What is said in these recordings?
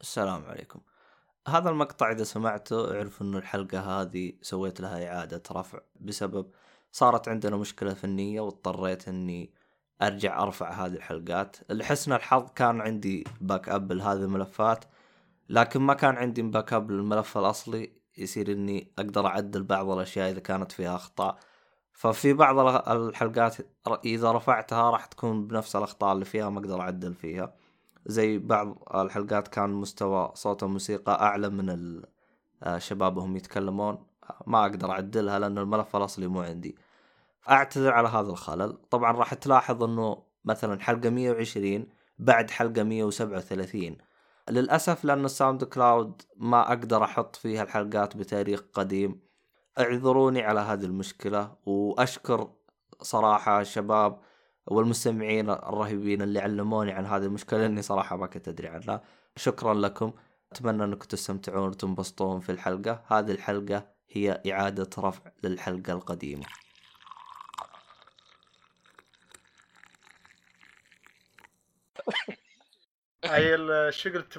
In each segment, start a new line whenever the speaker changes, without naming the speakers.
السلام عليكم. هذا المقطع إذا سمعته اعرف إنه الحلقة هذه سويت لها إعادة رفع بسبب صارت عندنا مشكلة فنية واضطريت إني أرجع أرفع هذه الحلقات. لحسن الحظ كان عندي backup لهذه الملفات لكن ما كان عندي backup للملف الأصلي. يصير إني أقدر أعدل بعض الأشياء إذا كانت فيها أخطاء. ففي بعض الحلقات إذا رفعتها راح تكون بنفس الأخطاء اللي فيها ما أقدر أعدل فيها. زي بعض الحلقات كان مستوى صوت الموسيقى أعلى من الشباب وهم يتكلمون. ما أقدر أعدلها لأن الملف الأصلي مو عندي. اعتذر على هذا الخلل. طبعا راح تلاحظ إنه مثلا حلقة 120 بعد حلقة 137 للأسف لأن ال SoundCloud ما أقدر أحط فيها الحلقات بتاريخ قديم. اعذروني على هذه المشكلة. وأشكر صراحة الشباب والمستمعين الرهيبين اللي علموني عن هذه المشكلة لأني صراحة ما كنت أدري عنها. شكرا لكم. أتمنى أنكم تستمتعون وتنبسطون في الحلقة. هذه الحلقة هي إعادة رفع للحلقة القديمة.
هاي شو قلت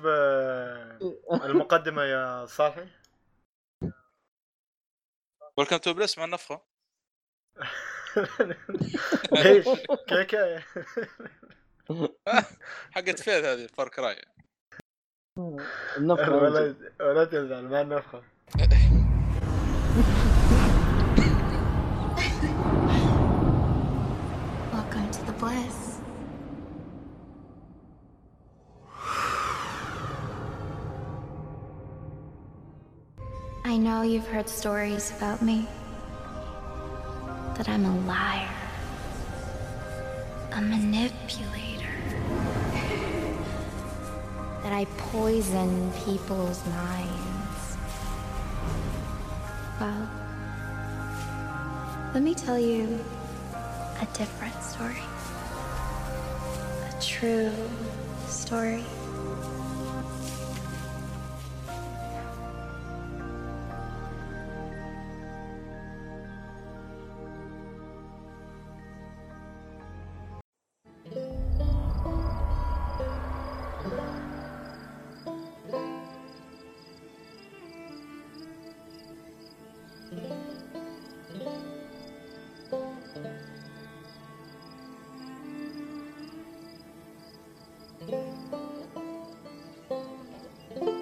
المقدمة يا صالحي؟
ويلكم تو بليس مع النفخة.
ليش؟ كيكة
حقت فيل هذه فار كراي
النفخة ولا ولا تزعل مع النفخة
Welcome to the bliss. I know you've heard stories about me. That I'm a liar. A manipulator. that I poison people's minds. Well, let me tell you a different story. A true story.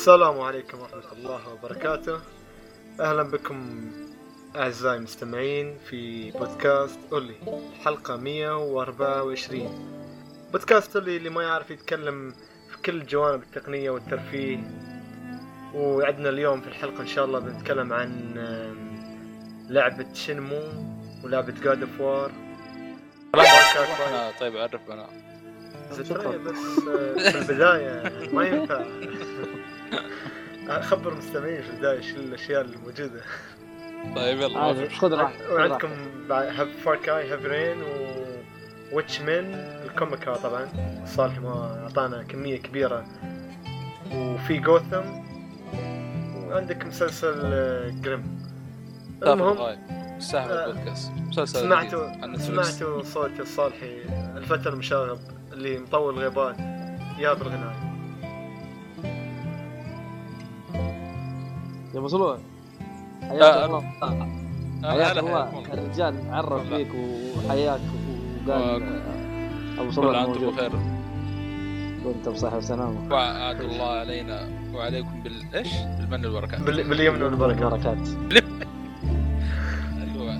السلام عليكم ورحمة الله وبركاته. أهلا بكم أعزائي المستمعين في بودكاست أولي الحلقة 124 بودكاست أولي اللي ما يعرف يتكلم في كل جوانب التقنية والترفيه. وعندنا اليوم في الحلقة إن شاء الله بنتكلم عن لعبة شنمو ولعبة جاد اوف وار
طيب عرف أنا.
بس في البداية ما ينفع. خبر المستمعين في البداية شو الأشياء الموجودة.
طيب يلا.
خذ راحتك
وعندكم هاف فاركاي هاف رين و ويتش مان الكوميكا طبعا. صالح ما أعطانا كمية كبيرة. وفي جوثم وعندك مسلسل جريم
المهم سهل البودكاست. مسلسل
سمعتوا سمعتوا صوت الصالحي الفتى المشاغب اللي مطول غيبات يا بالغناية.
يا أبو صلوح حياك الله. حياك الله. الرجال عرف فيك وحياك وقال
أبو صلوح أنتم بخير.
كنت بصحة وسلامة.
وعاد الله علينا وعليكم بالايش؟ بالمن والبركات.
باليمن والبركات.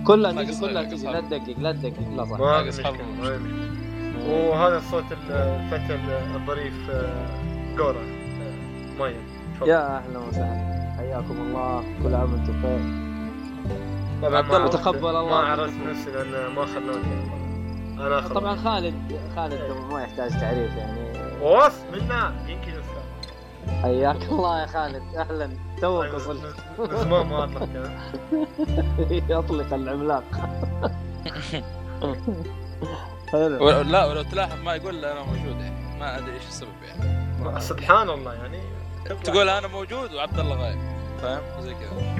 كلها تجي كلها تجي لا تدقق لا تدقق لا صح.
وهذا الصوت الفتى الظريف جورا مايا.
يا أهلا وسهلا. حياكم الله. كل عام وأنتم بخير.
طبعا
ما تقبل الله.
ما عرفت نفسي لأن ما اخذناك أنا
أخذ طبعا خالد خالد ما يحتاج تعريف يعني.
وص منا. يمكن
حياك الله يا خالد. أهلا. توك وصلت
زمان ما اطلق
يطلق العملاق.
حلو. لا ولو تلاحظ ما يقول أنا موجود يعني. ما أدري إيش السبب يعني.
سبحان الله يعني.
تقول أنا موجود وعبد الله غايب. فاهم؟ زي كذا.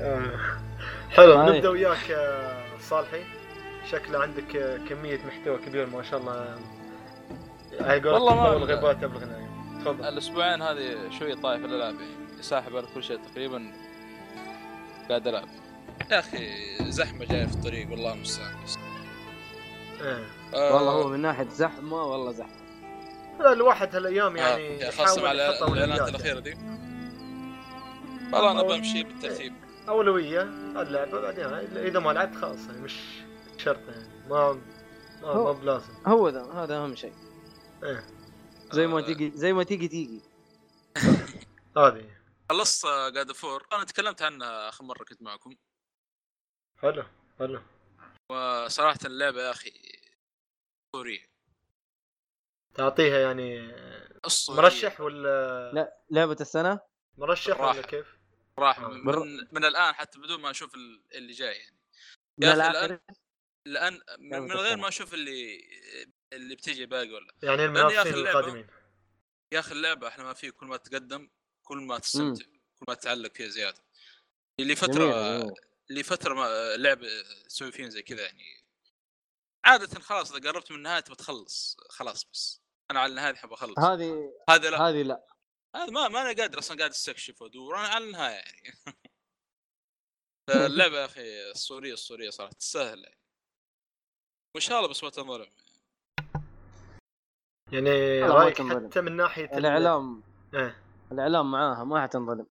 حلو نبدأ وياك صالحي. شكله عندك كمية محتوى كبير ما شاء الله.
والله ما-
تطور غيبات تبلغ تفضل.
الأسبوعين هذه شوي طايف الالعاب يعني ساحب على كل شيء تقريبا. قاعد ألعب. يا أخي زحمة جاية في الطريق والله المستعان بس
إيه.
آه،
والله هو من ناحية زحمة والله
زحمة. الواحد هالايام
آه،
يعني
يا خاصة مع
الإعلانات
الأخيرة دي. والله أنا بمشي بالترتيب.
أولوية اللعبة بعدين إذا ما لعبت خلاص يعني مش شرط يعني ما ما
هو-
ما بلازم.
هو ذا هذا أهم شيء.
إيه.
زي ما
آه،
تيجي زي ما تيجي تيجي.
هذه.
خلصت God of War أنا تكلمت عنها آخر مرة كنت معكم.
حلو حلو.
وصراحة اللعبة يا أخي أسطورية.
تعطيها يعني
اسطوريه
مرشح ولا
لا لعبة السنة؟
مرشح
راح.
ولا كيف؟
راح.
آه.
من,
بر-
من, من الآن حتى بدون ما أشوف ال- اللي جاي يعني.
من
يا أخي
الآخر؟
الآن من,
لعبة
من غير
السنة.
ما أشوف اللي اللي بتيجي باقي ولا.
يعني المنافسين القادمين.
يا أخي اللعبة أحلى ما فيه كل ما تقدم كل ما تستمتع كل ما تتعلق فيها زيادة. اللي
فترة.
اللي فترة ما لعبه تسوي فيهم زي كذا يعني. عادة خلاص إذا قربت من النهاية تبى تخلص خلاص بس. أنا على النهاية احب أخلص.
هذه
هذا لا.
هذه لا.
هذا ما ما أنا قادر أصلا قاعد استكشف وادور أنا على النهاية يعني. فاللعبة يا أخي أسطورية أسطورية صراحة تستاهل يعني وإن شاء الله بس ما تنظلم.
يعني
لا، ما رأيك.
حتى من ناحية ال-
الإعلام.
إيه.
الإعلام معاها ما حتنظلم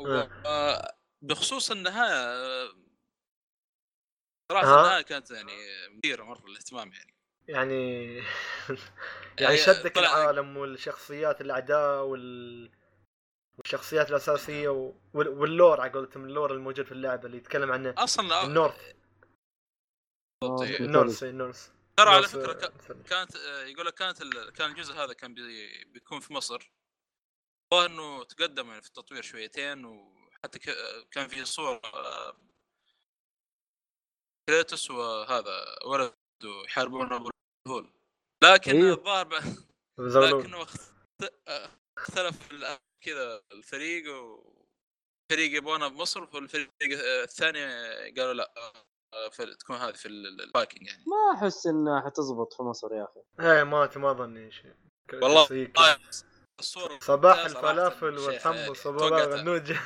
آه.
آه، بخصوص النهاية آه، صراحة
ها؟
النهاية كانت يعني مثيرة مرة الاهتمام يعني.
يعني يعني
يعني
شدك
طلع-
العالم والشخصيات الأعداء وال والشخصيات الأساسية و... وال- وال lore على قولتهم ال lore الموجود في اللعبة اللي يتكلم عنه.
أصلا
ال Norse.
آه،.
ال
Norse ال Norse.
ترى على فكرة
آه،
ك- كانت آه، يقول لك كانت ال- كان الجزء هذا كان بي- بيكون في مصر. والله إنه تقدم يعني في التطوير شويتين وحتى ك- كان في صور كريتوس وهذا ولده يحاربون ابو الهول لكن
أيوه.
الظاهر ب- لكنه آه، اختلف كذا الفريق وفريق يبغونها بمصر والفريق الثاني قالوا لا تكون هذه في ال- الباكينج يعني.
ما أحس انها حتزبط في مصر يا أخي.
إيه ما ما اظني شيء
والله الصورة
صباح الفلافل
شيء
والحم
خيالي.
وصباح
توقعتها.
الغنوج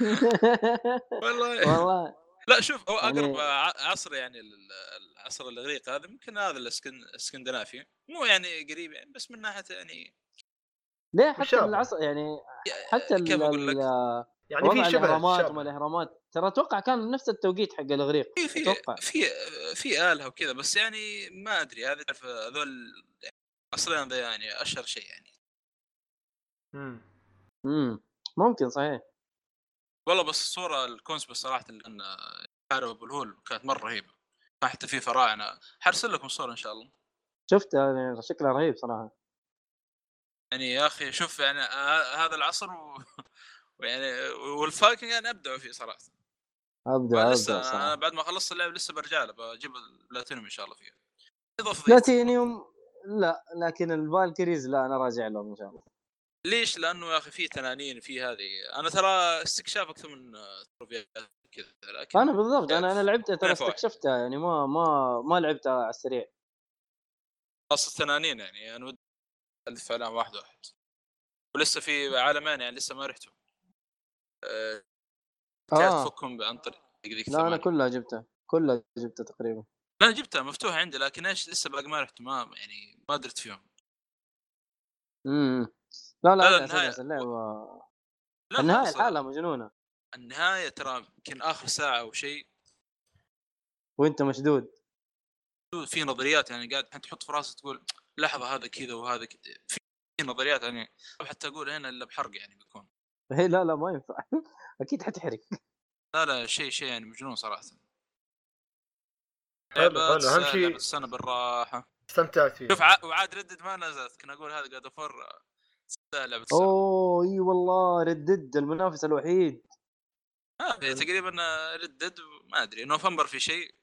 والله.
والله.
لا شوف هو
يعني-
اقرب ع- عصر يعني ال- العصر الإغريقي هذا يمكن هذا الاسكن الإسكندنافي مو يعني قريب يعني بس من ناحية يعني
ليه حتى. العصر يعني حتى ال-
كيف أقول لك؟
يعني في شبه الأهرامات.
وما الأهرامات ترى أتوقع كان نفس التوقيت حق الإغريق
في في
أتوقع
في في آلهة وكذا بس يعني ما أدري هذه تعرف هذول يعني عصرين ذا يعني أشهر شيء يعني
مم.
امم ممكن صحيح
والله بس الصورة الكونسبت صراحة حارب ابو الهول كانت مرة رهيبة. كان حتى في فراعنه حرسل لكم صورة إن شاء الله.
شفتها يعني شكلها رهيب صراحة.
يعني يا أخي شوف يعني هذا العصر و... ويعني والفايكنج أنا ابدعوا فيه صراحة.
ابدا
لسه أنا
صراحة.
بعد ما خلصت اللعبه لسه برجع له بجيب البلاتينيوم إن شاء الله فيها.
بلاتينيوم لا لكن ال Valkyries لا أنا راجع لهم إن شاء الله.
ليش؟ لأنه يا أخي في تنانين في هذه أنا ترى استكشاف أكثر من آه، تروفيات كذا لكن
أنا بالضبط أنا أنا لعبتها ترى. استكشفتها يعني ما ما ما لعبتها على السريع
خاصه التنانين يعني أنا ودي ألف عليهم واحد واحد ولسه في عالمين يعني لسه ما رحتهم أه...
آه.
تفكهم عن طريق ذيك
لا
أنا.
كلها جبتها كلها جبتها تقريبا
لا جبتها مفتوحة عندي لكن إيش لسه باقي ما رحت ما يعني ما درت فيهم
امم لا
لا،
لا, اللعبه
لا النهاية
الحالة مجنونة.
النهاية ترى يمكن آخر ساعة أو شيء.
وأنت مشدود.
في نظريات يعني قاعد تحط في راسك تقول لحظة هذا كذا وهذا كذا في نظريات يعني حتى أقول هنا إلا بحرق يعني بيكون.
هي لا لا ما ينفع. أكيد حتحرق.
لا لا شيء شيء يعني مجنون صراحة.
حلو، حلو.
الس-
شيء-
السنة بالراحة.
استمتعت فيه
شوف ع... وعاد ردد ما نزلت. كنا أقول هذا قاعد أفر لعبة السنة
أوه إي والله ردد المنافس الوحيد.
آه في تقريبا ردد ما أدري نوفمبر في شيء.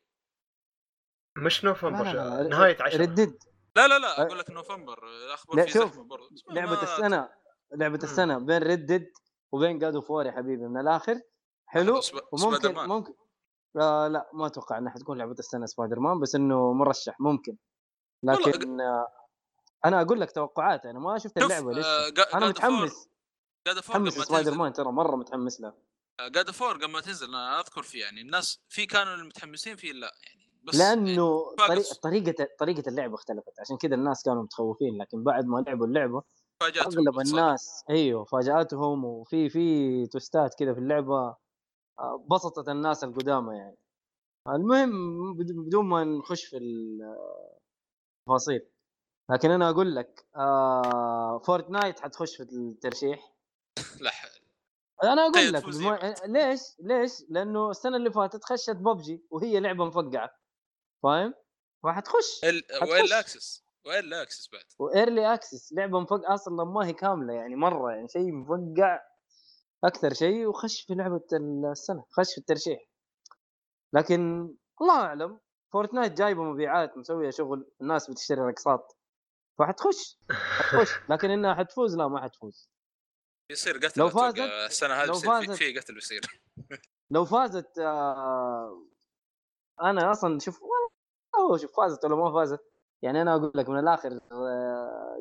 مش
لا
نوفمبر
لا لا لا،
نهاية عشرة.
ردد
لا لا لا أقول لك نوفمبر اخبر
لا،
في
شوف،
برضه ما-
لعبة
ما-
السنة لعبة السنة بين ردد وبين جاد اوف يا حبيبي من الآخر. حلو؟ وممكن. ممكن آه لا ما أتوقع إنها حتكون لعبة السنة سبايدر مان بس إنه مرشح ممكن. لكن آه أنا أقول لك توقعات أنا ما شفت اللعبة لسه.
آه، أنا
متحمس.
God of War
متحمس سبايدر مان ترى مرة متحمس له.
God of War قبل ما تنزل أنا أذكر فيه يعني. الناس في كانوا المتحمسين فيه لا يعني بس
لأنه
فاقص.
طريقة طريقة طريقة اللعبه اختلفت. عشان كذا الناس كانوا متخوفين لكن بعد ما لعبوا
اللعبة
فاجأتهم
أغلب.
الناس أيوه فاجأتهم وفي في twist ات كذا في اللعبة آه، بسطت الناس القدامى يعني. المهم بد- بدون ما نخش في التفاصيل. لكن أنا أقول لك آه Fortnite حتخش في الترشيح.
لا
أنا أقول
تخيل
لك
تفوز
بما... ليش؟ ليش؟ لأنه السنة اللي فاتت خشت ببجي وهي لعبة مفقعة. فاهم؟ فحتخش
ال-. وين ال access؟ وين ال access بعد؟
و early access لعبة مفقعة أصلا ما هي كاملة يعني مرة يعني شيء مفقع أكثر شيء وخش في لعبة السنة خش في الترشيح. لكن الله أعلم فورتنايت جايبة مبيعات مسوية شغل الناس بتشتري رقصات فحتخش حتخش لكن إنها حتفوز لا ما حتفوز
يصير قتل
لو فازت-
السنة هذه
لو فازت-
في قتل بيصير
لو فازت آه أنا أصلا شوف والله شوف فازت ولا ما فازت يعني أنا أقول لك من الآخر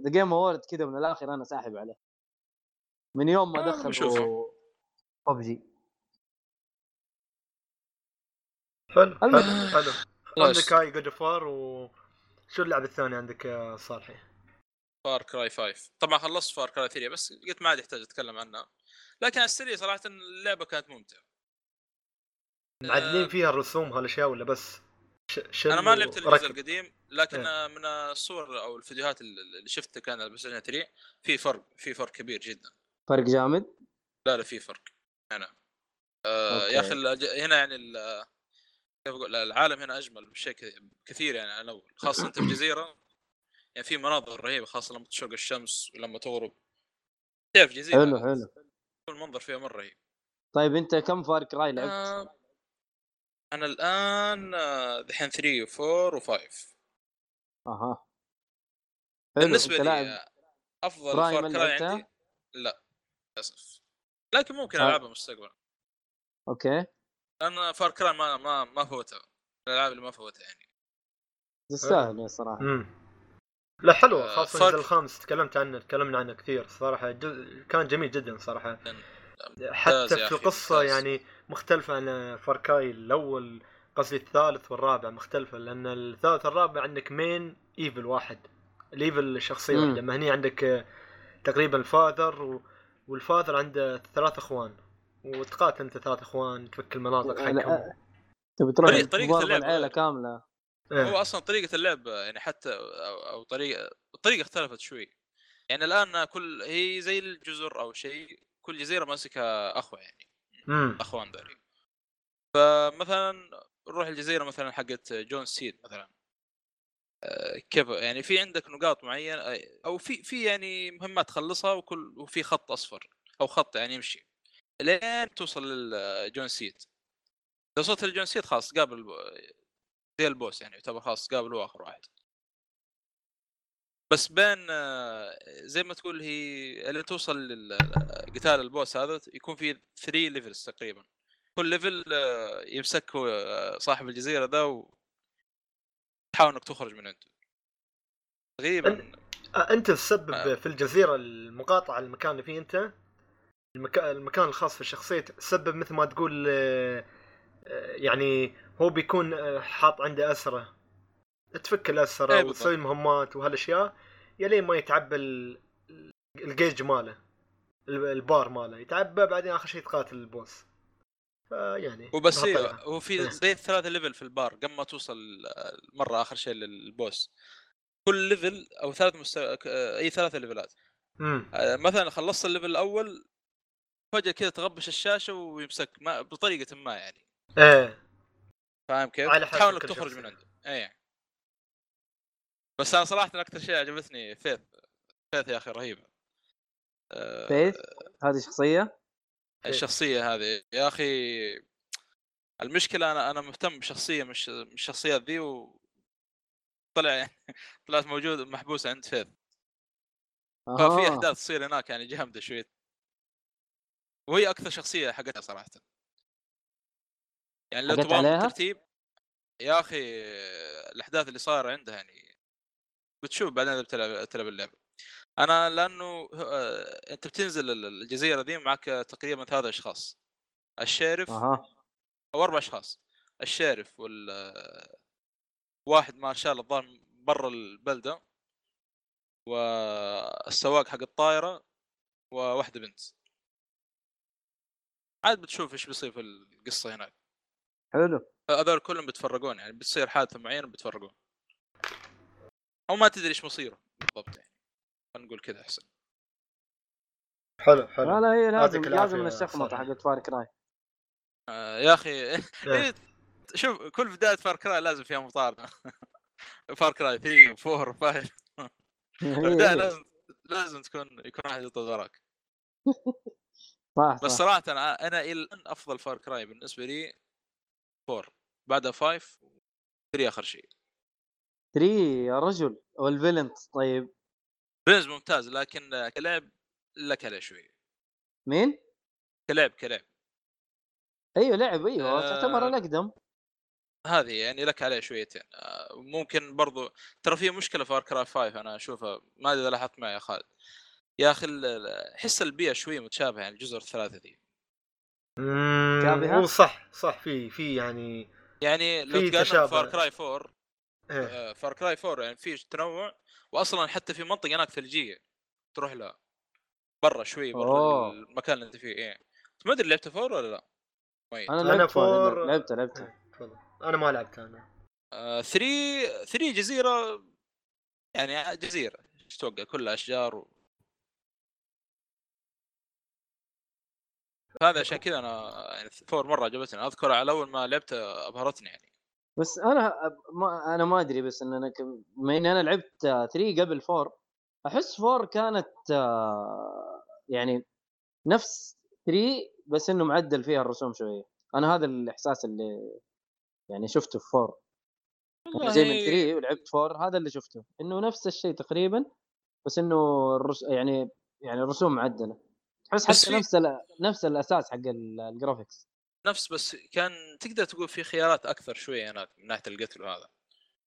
The Game Award كذا من الآخر أنا ساحب عليه من يوم ما
آه،.
دخلوا ببجي
حلو حلو. حلو. عندك هاي God of War و شو اللعبة الثانية عندك يا صالحي؟
Far Cry 5 طبعا خلصت Far Cry 3 بس قلت ما عاد يحتاج أتكلم عنها. لكن على السريع صراحة اللعبة كانت ممتعة.
معدلين فيها الرسوم هالأشياء ولا بس؟ ش...
أنا ما لعبت الجزء؟ القديم لكن
إيه.
من الصور أو الفيديوهات اللي شفتها كان على بلاي 3 في فرق في فرق كبير جدا.
فرق جامد؟
لا لا في فرق. أنا. آه يا أخي هنا يعني ال- كيف أقول؟ العالم هنا أجمل بشيء كثير- كثير يعني عن الأول خاصة انت في جزيره يعني في مناظر رهيبة خاصة لما تشوق الشمس ولما تغرب. تعرف جزيرة؟
حلو حلو.
المنظر فيها مرة رهيب.
طيب أنت كم Far Cry لعبت؟
آه، أنا الآن آه، دحين 3 و4 و5 أها.
بالنسبة
لي آه، أفضل Far
Cry؟
عندي. لا للأسف. لكن ممكن
آه.
ألعبها مستقبلا.
أوكي.
لأن Far Cry ما ما ما فوتها الألعاب اللي ما فوتها يعني.
تستاهل يا صراحة.
امم لا حلو
آه،
خاصة
فرق.
الجزء الخامس تكلمت عنه تكلمنا عنه كثير صراحة جزء كان جميل جدا صراحة
ممتاز
حتى في
ممتاز.
يعني مختلفة عن Far Cry الأول قصدي الثالث والرابع مختلفة لأن الثالث والرابع عندك main evil واحد ال evil شخصية
مم.
واحدة ما هني عندك تقريبا ال Father و... وال Father عنده ثلاث إخوان وتقاتل أنت ثلاث إخوان تفك المناطق حقهم
تبي تروح
طريقة- اللعب
العيلة
غير.
كامله
هو
إيه.
أصلا طريقة اللعب يعني حتى أو, أو طريقة الطريقة اختلفت شوي. يعني الآن كل هي زي الجزر أو شيء كل جزيرة ماسكها أخوة يعني
امم
أخوان ذولي فمثلا نروح الجزيرة مثلا حقت جون سيد مثلا. آه، كيف يعني في عندك نقاط معينة آه، أو في في يعني مهمات تخلصها وكل وفي خط أصفر أو خط يعني يمشي. لين توصل للجون سيد. اذا وصلت للجون سيد خلاص قابل زي البوس يعني يعتبر خلاص قابل هو اخر واحد. بس بين آه، زي ما تقول هي اللي توصل لقتال ال boss هذا يكون في 3 levels تقريبا. كل level آه، يمسك آه، صاحب الجزيرة ذا و تحاول إنك تخرج من عنده تقريبا
آه، أنت تسبب
آه.
في الجزيرة المقاطعة المكان اللي فيه أنت؟ المكان المكان الخاص في الشخصية تسبب مثل ما تقول آه، آه، يعني هو بيكون آه، حاط عنده أسرة. تفك الأسرة
إيه بالضبط.
وتسوي مهمات وهالأشياء يلين ما يتعبى ال- الجيج ماله ال- البار ماله. يتعبى بعدين آخر شيء تقاتل ال boss. فيعني
وبس. هو
إيه.
في زي الثلاثة level في البار قبل ما توصل آه، مرة آخر شيء لل boss. كل level أو ثلاث مستوى آه، أي ثلاثة level
ات
آه، مثلا خلصت ال level الأول فجأة كذا تغبش الشاشة ويمسك ما بطريقة ما يعني.
إيه.
فاهم كيف؟
على حسب
تحاول
إنك
تخرج. من عنده. اي بس أنا صراحة أكثر شيء عجبتني فيث فيث يا أخي رهيبه آه،
فيث؟ هذه شخصية؟
الشخصيه هذه. يا أخي المشكلة أنا أنا مهتم بشخصية مش مش الشخصيات ذي و طلع يعني طلعت موجود محبوس عند فيث. ففي
أها.
أحداث تصير هناك يعني جامده شوي وهي أكثر شخصية حقتها صراحة. يعني لو تبغى؟ ترتيب يا أخي الأحداث اللي صايرة عندها يعني بتشوف بعدين إذا بتلعب تلعب اللعبة. أنا لأنه آه، أنت بتنزل ال- الجزيرة دي معك تقريبا ثلاث أشخاص الشارف
أها.
أو أربع أشخاص الشارف وال واحد ما شاء الله الظاهر برا البلدة والسواق حق الطائرة وواحدة بنت. عاد بتشوف إيش بيصير في القصة هناك.
حلو.
هذول كلهم بيتفرقون يعني بتصير حادثة معينة بيتفرقون أو ما تدري إيش مصيره بالضبط يعني. خلينا نقول كذا أحسن.
حلو حلو.
لا لا هي لازم
يعطيك
لازم الشخمطه
صالح.
حقت Far Cry.
آه يا أخي
إيه.
إيه، شوف كل بداية Far Cry لازم فيها مطارده Far Cry 3 و 4 و 5 البداية لازم لازم تكون يكون واحد يطرد وراك. بس صراحة أنا أنا إلى الآن أفضل فار كراي بالنسبة لي 4 بعدها 5 3 آخر شيء.
3 يا رجل والفيلنت طيب.
بينز ممتاز لكن كلعب لك عليه شوي.
مين؟
كلعب كلعب.
أيوه لعب أيوه
آه.
تعتبر الأقدم.
هذه يعني لك عليه شويتين. آه، ممكن برضو ترى في مشكلة في Cry 5 أنا أشوفها ما أدري إذا لاحظت معي يا خالد. يا أخي ال- ال- حس البيئة شوية متشابهة يعني الجزر الثلاثة ذي.
مم،
شابهة؟
هو صح صح في في يعني
يعني لو
في
تقارن
تشابه.
Far Cry 4
إيه.
Far Cry 4 يعني في تنوع واصلا حتى في منطقة هناك ثلجية تروح لها برا شوي برا. المكان اللي أنت فيه إيه ما أدري لعبت 4 ولا لا؟ طيب
أنا
أنا
لعبت four
four-
لعبته لعبته
إيه، أنا ما لعبت أنا
3 3 جزيرة يعني جزيرة إيش توقع كلها أشجار و... هذا عشان كذا أنا يعني four مرة عجبتني. أذكر على أول ما لعبت أبهرتني يعني.
بس أنا ما أنا ما أدري بس إن أنا بما اني أنا لعبت 3 قبل 4 أحس 4 كانت يعني نفس 3 بس إنه معدل فيها الرسوم شوية. أنا هذا الإحساس اللي يعني شفته في 4 يعني زي من
والله
3 ولعبت 4 هذا اللي شفته. إنه نفس الشيء تقريبا بس إنه الرس... يعني يعني الرسوم معدلة. تحس حتى
في-
نفس ال... نفس الأساس حق ال- الجرافيكس
نفس بس كان تقدر تقول في خيارات أكثر شوية هناك من ناحية القتل وهذا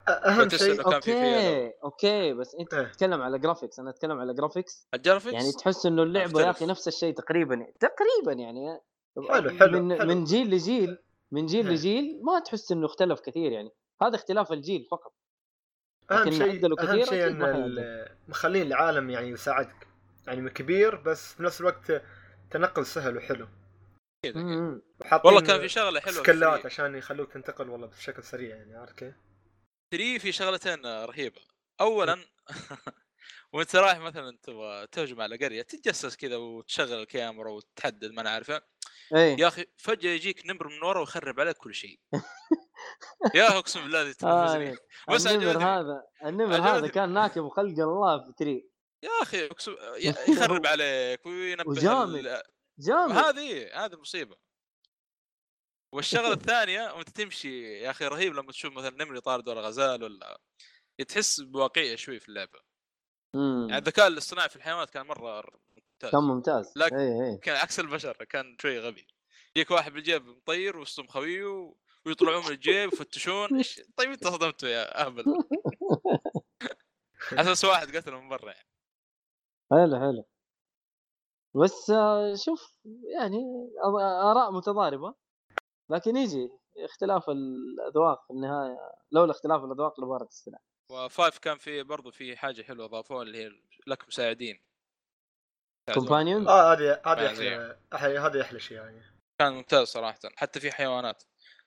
أهم
شيء
إنه كان في فيها
أوكي أوكي بس أنت
إيه.
تتكلم على graphics أنا أتكلم على graphics
ال graphics
يعني تحس إنه اللعبة يا
أخي.
نفس الشيء تقريبا تقريبا يعني.
حلو، حلو،
من
حلو.
من جيل لجيل من جيل
إيه.
لجيل ما تحس إنه اختلف كثير يعني. هذا اختلاف الجيل فقط. أهم
شيء
أهم
شيء إن مخلين العالم يعني يساعدك. يعني كبير بس في نفس الوقت تنقل سهل وحلو.
إيه.
وحاطين
والله كان في شغلة حلوة skill
ات
3
عشان يخلوك تنتقل والله بشكل سريع يعني عارف كيف؟
3 في شغلتين رهيبة. اولا وأنت رايح مثلا تبغى تهجم على قرية تتجسس كذا وتشغل الكاميرا وتحدد ما أنا عارفه
إيه.
يا أخي فجأة يجيك نمر من ورا ويخرب عليك كل شيء. يا أقسم بالله
آه
بس
النمر هذا النمر. هذا كان ناكب خلق الله في 3
يا أخي يخرب عليك وينبه
وجامد.
ال-
جامد.
هذه هذه مصيبه والشغلة الثانية وأنت تمشي يا أخي رهيب لما تشوف مثلا نمر يطارد ورا غزال ولا تحس بواقعية شوي في اللعبة.
مم.
يعني الذكاء الاصطناعي في الحيوانات كان مرة ممتاز.
كان ممتاز.
لكن-
إيه إيه.
كان عكس البشر كان شوي غبي. يجيك واحد بالجيب مطير وسطهم خويه و- ويطلعون من الجيب يفتشون. طيب انت صدمته يا أهبل. أساس واحد قتله من برا يعني.
حلو حلو. بس شوف يعني آراء متضاربة لكن يجي اختلاف الأذواق في النهاية لولا اختلاف الأذواق لبارة السلع.
وفايف كان في برضو في حاجة حلوة اضافوها اللي هي لك مساعدين.
كومبانيون؟
آه هذه هذه
ما
أحلى أح- هذه أحلى شيء يعني.
كان ممتاز صراحة حتى في حيوانات.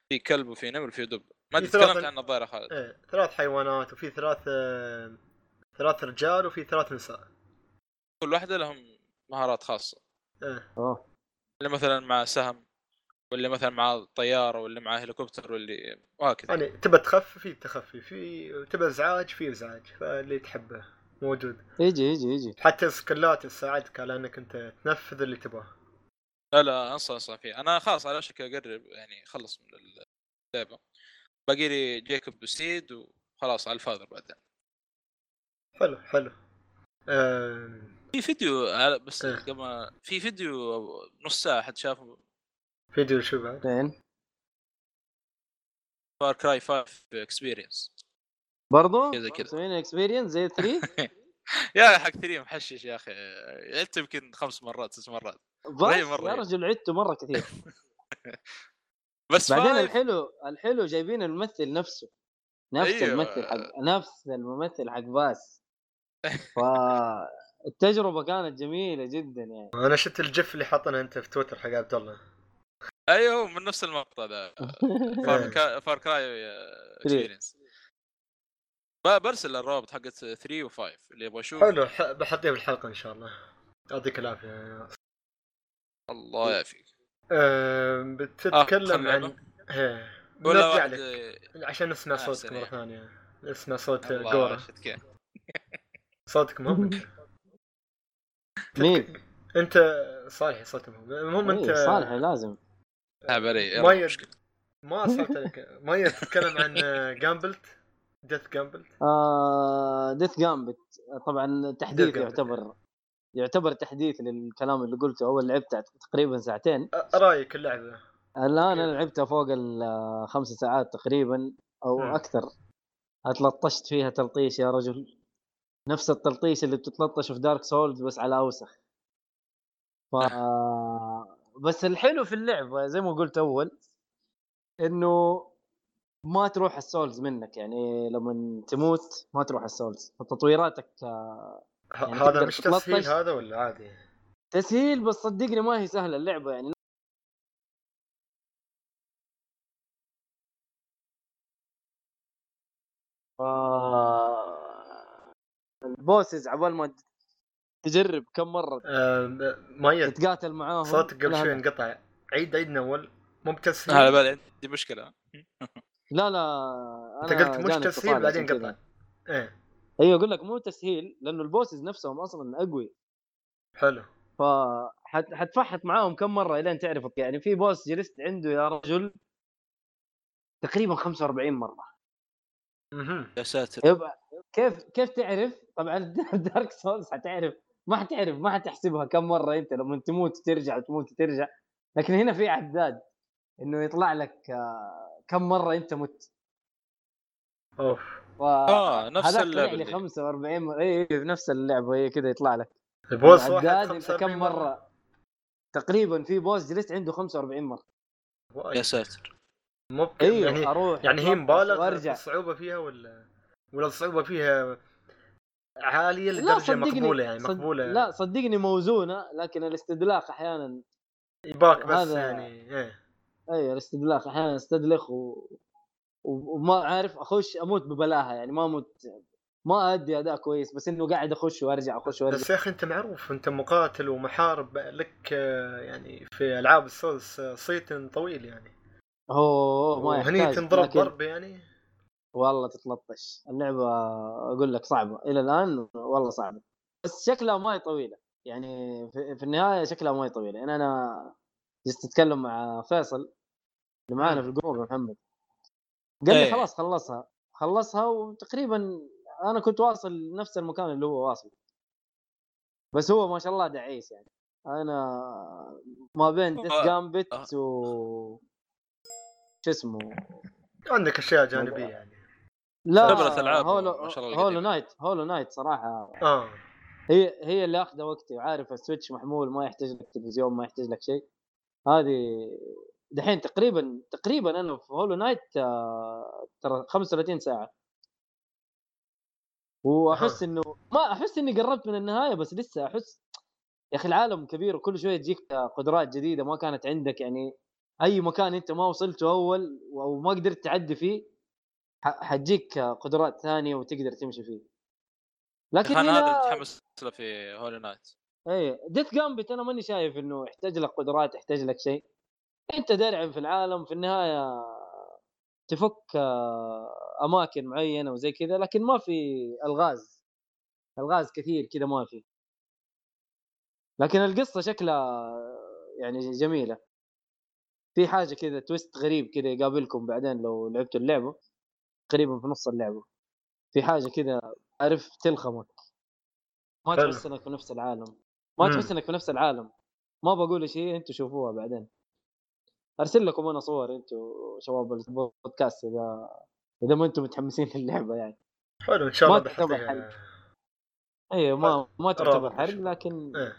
في كلب وفي نمر وفي دب. ما
في
أدري تكلمت عنه الظاهر يا خالد.
إيه ثلاث حيوانات وفي ثلاث آه، ثلاث رجال وفي ثلاث نساء.
كل واحدة لهم مهارات خاصة.
إيه.
اوه
اللي مثلا مع سهم واللي مثلا مع طيارة واللي مع هليكوبتر واللي وهكذا.
يعني تبى تخفي في تخفي في تبى إزعاج في إزعاج. فاللي تحبه موجود.
يجي يجي يجي.
حتى سكلات تساعدك على إنك أنت تنفذ اللي تبغاه.
لا لا أنصح أنصح فيه. أنا خلاص على وشك أقرب يعني خلص من اللعبة. باقي لي جيكوب وسيد وخلاص على ال Father بعدين.
حلو حلو. آه
في فيديو على- بس
إيه.
قبل في فيديو نص ساعة حد شافه.
فيديو شو بعد؟
فين؟
Far Cry 5 experience
برضو؟
كذا كذا.
مسويين experience زي 3
يا حق 3 محشش يا أخي. عدت يمكن خمس مرات ست مرات.
بس
مرة.
يا. رجل عدته مرة كثير.
بس
بعدين
five
الحلو الحلو جايبين الممثل نفسه. نفس
أيوة.
الممثل حق نفس الممثل حق فاس. فالتجربه كانت جميلة جدا يعني.
أنا شفت ال GIF اللي حاطنه أنت في تويتر حق عبد الله.
أيوه هو من نفس المقطع The Far Cry Experience برسل الروابط حقت 3 و5 اللي يبغى يشوف.
حلو ح- بحطيه في الحلقة إن شاء الله. يعطيك العافية.
الله يعافيك.
أه بتتكلم
آه،
عن
ولا
لك. عشان نسمع
آه،
صوتك. مرة ثانية. نسمع صوت جورا صوتك مهمك
مين؟
انت صالح صوتك مهم المهم انت
إيه، صالح لازم.
ها بري
ما
يلا
يد-
مشكلة.
ما سالتك ما تتكلم عن Gambit Death's Gambit
آه Death's Gambit طبعا تحديث. يعتبر يعتبر تحديث للكلام اللي قلته أول لعبت تقريبا ساعتين.
رأيك
اللعبة؟
الآن؟
أنا لعبتها فوق الخمس ساعات تقريبا
أو.
أكثر. أتلطشت فيها تلطيش يا رجل. نفس التلطيش اللي بتتلطش في Dark Souls بس على أوسخ ف بس الحلو في اللعبة زي ما قلت أول إنه ما تروح ال souls منك يعني لما تموت ما تروح ال souls
فتطويراتك
يعني
هذا مش. تسهيل هذا ولا عادي؟
تسهيل بس صدقني ما هي سهلة اللعبة يعني آه، ال bosses عبال ما تجرب كم مرة
آه مايد
تتقاتل معاهم
صوتك قبل شوي. انقطع. عيد عيد من أول. مو
على
بتسهيل
بالي عندي مشكلة.
لا لا
أنت
أنا
قلت مش تسهيل بعدين قطع. إيه.
أيوه أقول لك مو تسهيل لأنه ال bosses نفسهم أصلا أقوي.
حلو.
فحتفحط معاهم كم مرة إلين تعرف يعني في boss جلست عنده يا رجل تقريبا 45 مرة.
أها
يا ساتر.
يبقى كيف كيف تعرف؟ طبعا Dark Souls حتعرف. ما حتعرف ما حتحسبها كم مرة أنت لما تموت ترجع تموت ترجع لكن هنا في عداد إنه يطلع لك آه، كم مرة أنت مت.
أوف.
ف
آه نفس
لي
اللي.
45 مرة. اي في نفس اللعبة هي كذا يطلع لك.
البوس واحد
العداد إنت
45
كم مرة. تقريبا في بوس جلست عنده 45
مرة.
يا ساتر.
مو بك-
أيوه
يعني
أروح
يعني هي مبالغ الصعوبة فيها ولا؟ ولا الصعوبه فيها عالية
لدرجة
مقبولة يعني
صد...
مقبولة.
لا صدقني موزونة لكن الاستدلاخ أحيانا
يباك بس
هذا-
يعني إيه.
اي الاستدلاخ أحيانا استدلخ و... وما عارف أخش أموت ببلاها يعني ما أموت ما أدي أداء كويس بس إنه قاعد أخش وأرجع أخش وأرجع.
بس يا أخي أنت معروف أنت مقاتل ومحارب لك يعني في ألعاب السولز صيت طويل يعني.
هو ما يحتاج
تنضرب
لكن
ضرب يعني.
والله تتلطش. اللعبة أقول لك صعبة. إلى الآن والله صعبة. بس شكلها ما هي طويلة. يعني في, في النهاية شكلها ما هي طويلة. يعني أنا جلست أتكلم مع فيصل اللي معانا في الجروب يا محمد. قال لي
إيه.
خلاص خلصها. خلصها وتقريبا أنا كنت واصل نفس المكان اللي هو واصل. بس هو ما شاء الله دعيس يعني. أنا ما بين Death
هو-
Gambit و شو اسمه؟
عندك أشياء جانبية يعني.
لا
ألعاب
Hollow
ما شاء الله Hollow.
Knight Hollow Knight صراحة
آه
هي هي اللي اخذه وقتي وعارف ال Switch محمول ما يحتاج لك تلفزيون ما يحتاج لك شيء هذه دحين تقريبا تقريبا أنا في Hollow Knight آه، ترى 35 ساعة
وأحس.
إنه ما أحس إني قربت من النهاية بس لسه أحس يا أخي العالم كبير وكل شوية تجيك قدرات جديدة ما كانت عندك يعني أي مكان أنت ما وصلته أول أو ما قدرت تعدي فيه حتجيك قدرات ثانية وتقدر تمشي فيه لكن
كان هذا اللي
هنا
متحمس له في Hollow Knight
اي Death's Gambit أنا ماني شايف إنه يحتاج لك قدرات يحتاج لك شيء. أنت درعم في العالم في النهاية تفك آه، أماكن معينة وزي كذا لكن ما في ألغاز. ألغاز كثير كذا ما في. لكن القصة شكلها يعني جميلة. في حاجة كذا تويست غريب كذا يقابلكم بعدين لو لعبتوا اللعبة. تقريبا في نص اللعبة في حاجة كذا عارف تلخمك ما. تحس إنك في نفس العالم ما. تحس إنك في نفس العالم ما بقول شيء أنتوا شوفوها بعدين أرسل لكم أنا صور أنتوا شباب البودكاست إذا إذا ما أنتم متحمسين للعبة يعني
حلو إن شاء الله
ما تعتبر
بحطيها
أيوه ما ما تعتبر. حرق لكن
إيه.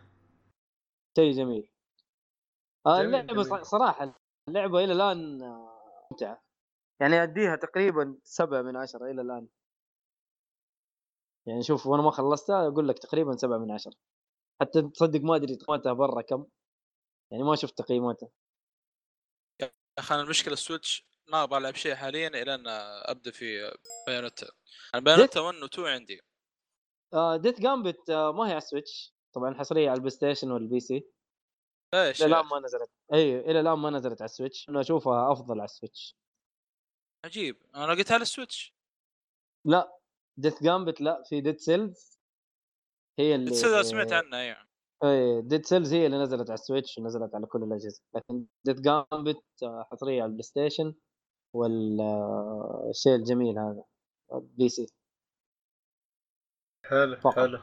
شيء جميل آه
جميل،
اللعبة
جميل.
صراحة اللعبة إلى الآن آه، ممتعة يعني أديها تقريبا سبعة من عشرة إلى الآن. يعني شوف وأنا ما خلصتها أقول لك تقريبا سبعة من عشرة. حتى تصدق ما أدري تقييماتها برا كم. يعني ما شفت تقييماتها.
يا أخي أنا المشكلة ال Switch ما أبغى ألعب شيء حاليا إلى أن أبدأ في Bayonetta أنا Bayonetta 1 و 2 عندي.
آه Death's Gambit آه ما هي على ال Switch. طبعا حصرية على ال PlayStation وال PC.
ليش إلى
الآن ما نزلت. اي إلى الآن ما نزلت على ال Switch. أنا أشوفها أفضل على ال Switch.
عجيب. أنا لقيتها على ال Switch.
لا Death's Gambit لا في Dead Cells هي اللي
تصدق سمعت عنها أيوه.
اي Dead Cells هي اللي نزلت على ال Switch ونزلت على كل الأجهزة. لكن Death's Gambit حصرية على ال PlayStation والشيء الجميل هذا PC
حلو
فقط.
حلو.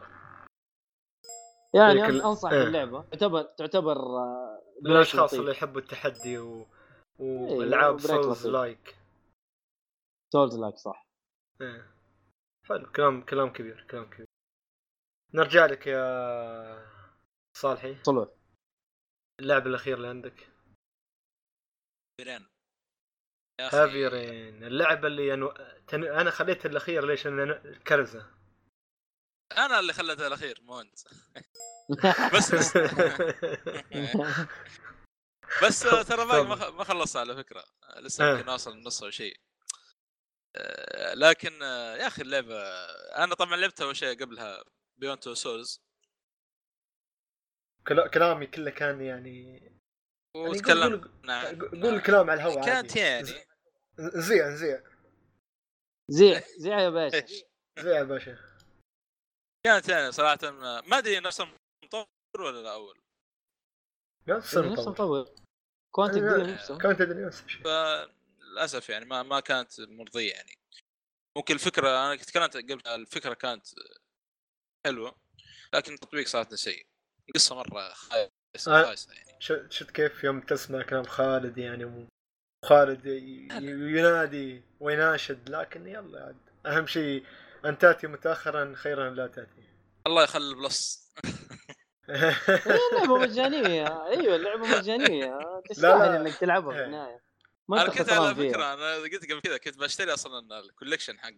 يعني
ال-
أنصح
إيه.
باللعبة. تعتبر تعتبر آه، للأشخاص.
اللي يحبوا التحدي و...
إيه،
والعاب like
Souls.
like
Souls like صح.
إيه. حلو كلام كلام كبير كلام كبير. نرجع لك يا صالحي.
طلع
اللعب الأخير اللي عندك.
Heavy Rain يا أخي،
Heavy Rain. اللعبة اللي أنو... تن... أنا خليت الاخير ليش؟ لأن كرزة.
أنا اللي خليتها الأخير مو أنت. بس بس, بس ترى باقي ما خلصت على فكرة. لسه. يمكن أوصل النص أو شيء. آه، لكن آه، يا أخي اللعبة أنا طبعا لعبتها أول شيء قبلها Beyond Two Souls
كلا- كلامي كله كان يعني يعني قول-
وتكلمنا عن-
قول قول الكلام على الهواء
كانت
عادي.
يعني.
ز- نزيع نزيع
زيع زيع يا باشا.
نزيع يا باشا.
كانت يعني صراحة ما أدري نفس المطور ولا لا أول.
نفس المطور.
مطور كوانتك
إيه،
دريم نفسه.
كان تدري نفس الشيء
فللاسف يعني ما ما كانت مرضية يعني. ممكن الفكرة أنا تكلمت قبل الفكرة كانت حلوة لكن التطبيق صارت سيء. القصة مرة خايسة
آه.
خايسة يعني.
ش- شفت كيف يوم تسمع كلام خالد يعني مو- خالد ي- ي- ينادي ويناشد لكن يلا عاد. أهم شيء أن تأتي متاخرا خيرا لا تأتي.
الله يخلي ال
Plus لعبة مجانية. أيوه اللعبه
مجانية.
تستاهل إنك تلعبها في
إيه.
النهاية. ما أنا
كنت على فكرة أنا قلت قبل كذا كنت بشتري أصلا ال collection حق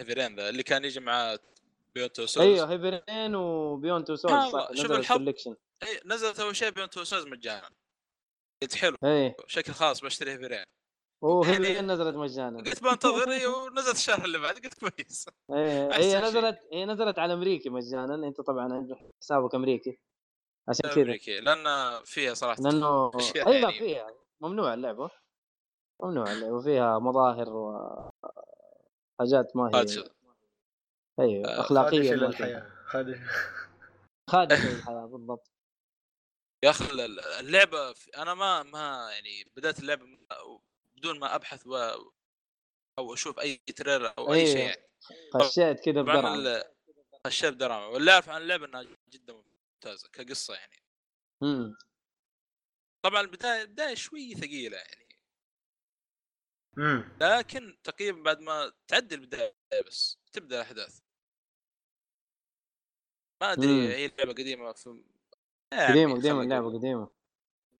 Heavy Rain ذا اللي كان يجي مع Beyond Two
Souls أيوه Heavy Rain و
Beyond Two Souls
صح
شوف. ال
collection
أي نزلت أول شيء Beyond Two Souls مجانا. قلت حلو
إيه
بشكل خاص بشتري هيفرين
وهيفرين نزلت مجانا.
قلت بنتظر ونزلت الشهر اللي بعد قلت كويس. إيه
هي. نزلت هي نزلت على أمريكي مجانا. أنت طبعا حسابك أمريكي عشان كذا.
أمريكي لأن فيها
صراحة
لأنه
اي لا
يعني-
فيها. ممنوع اللعبه ممنوع اللعبه فيها مظاهر و حاجات ما هي. أيوه
آه،
أخلاقية
خادش
ما
إلى
هي.
الحياة خادش
خادش للحياة بالضبط.
يا أخي ال- اللعبة في- أنا ما ما يعني بدأت اللعبه بدون ما أبحث و أو أشوف أي تريلر أو أي
أيوه.
شيء. يعني
خشيت كذا
ال- خشيت دراما واللي اعرف عن اللعبة إنها جدا ممتازة كقصة يعني.
امم
طبعا البدايه البدايه شوي ثقيلة يعني.
امم
لكن تقريبا بعد ما تعدي البداية بس تبدأ الأحداث. ما أدري
مم.
هي اللعبه قديمة في يعني
قديمة
قديمة.
اللعبه قديمة.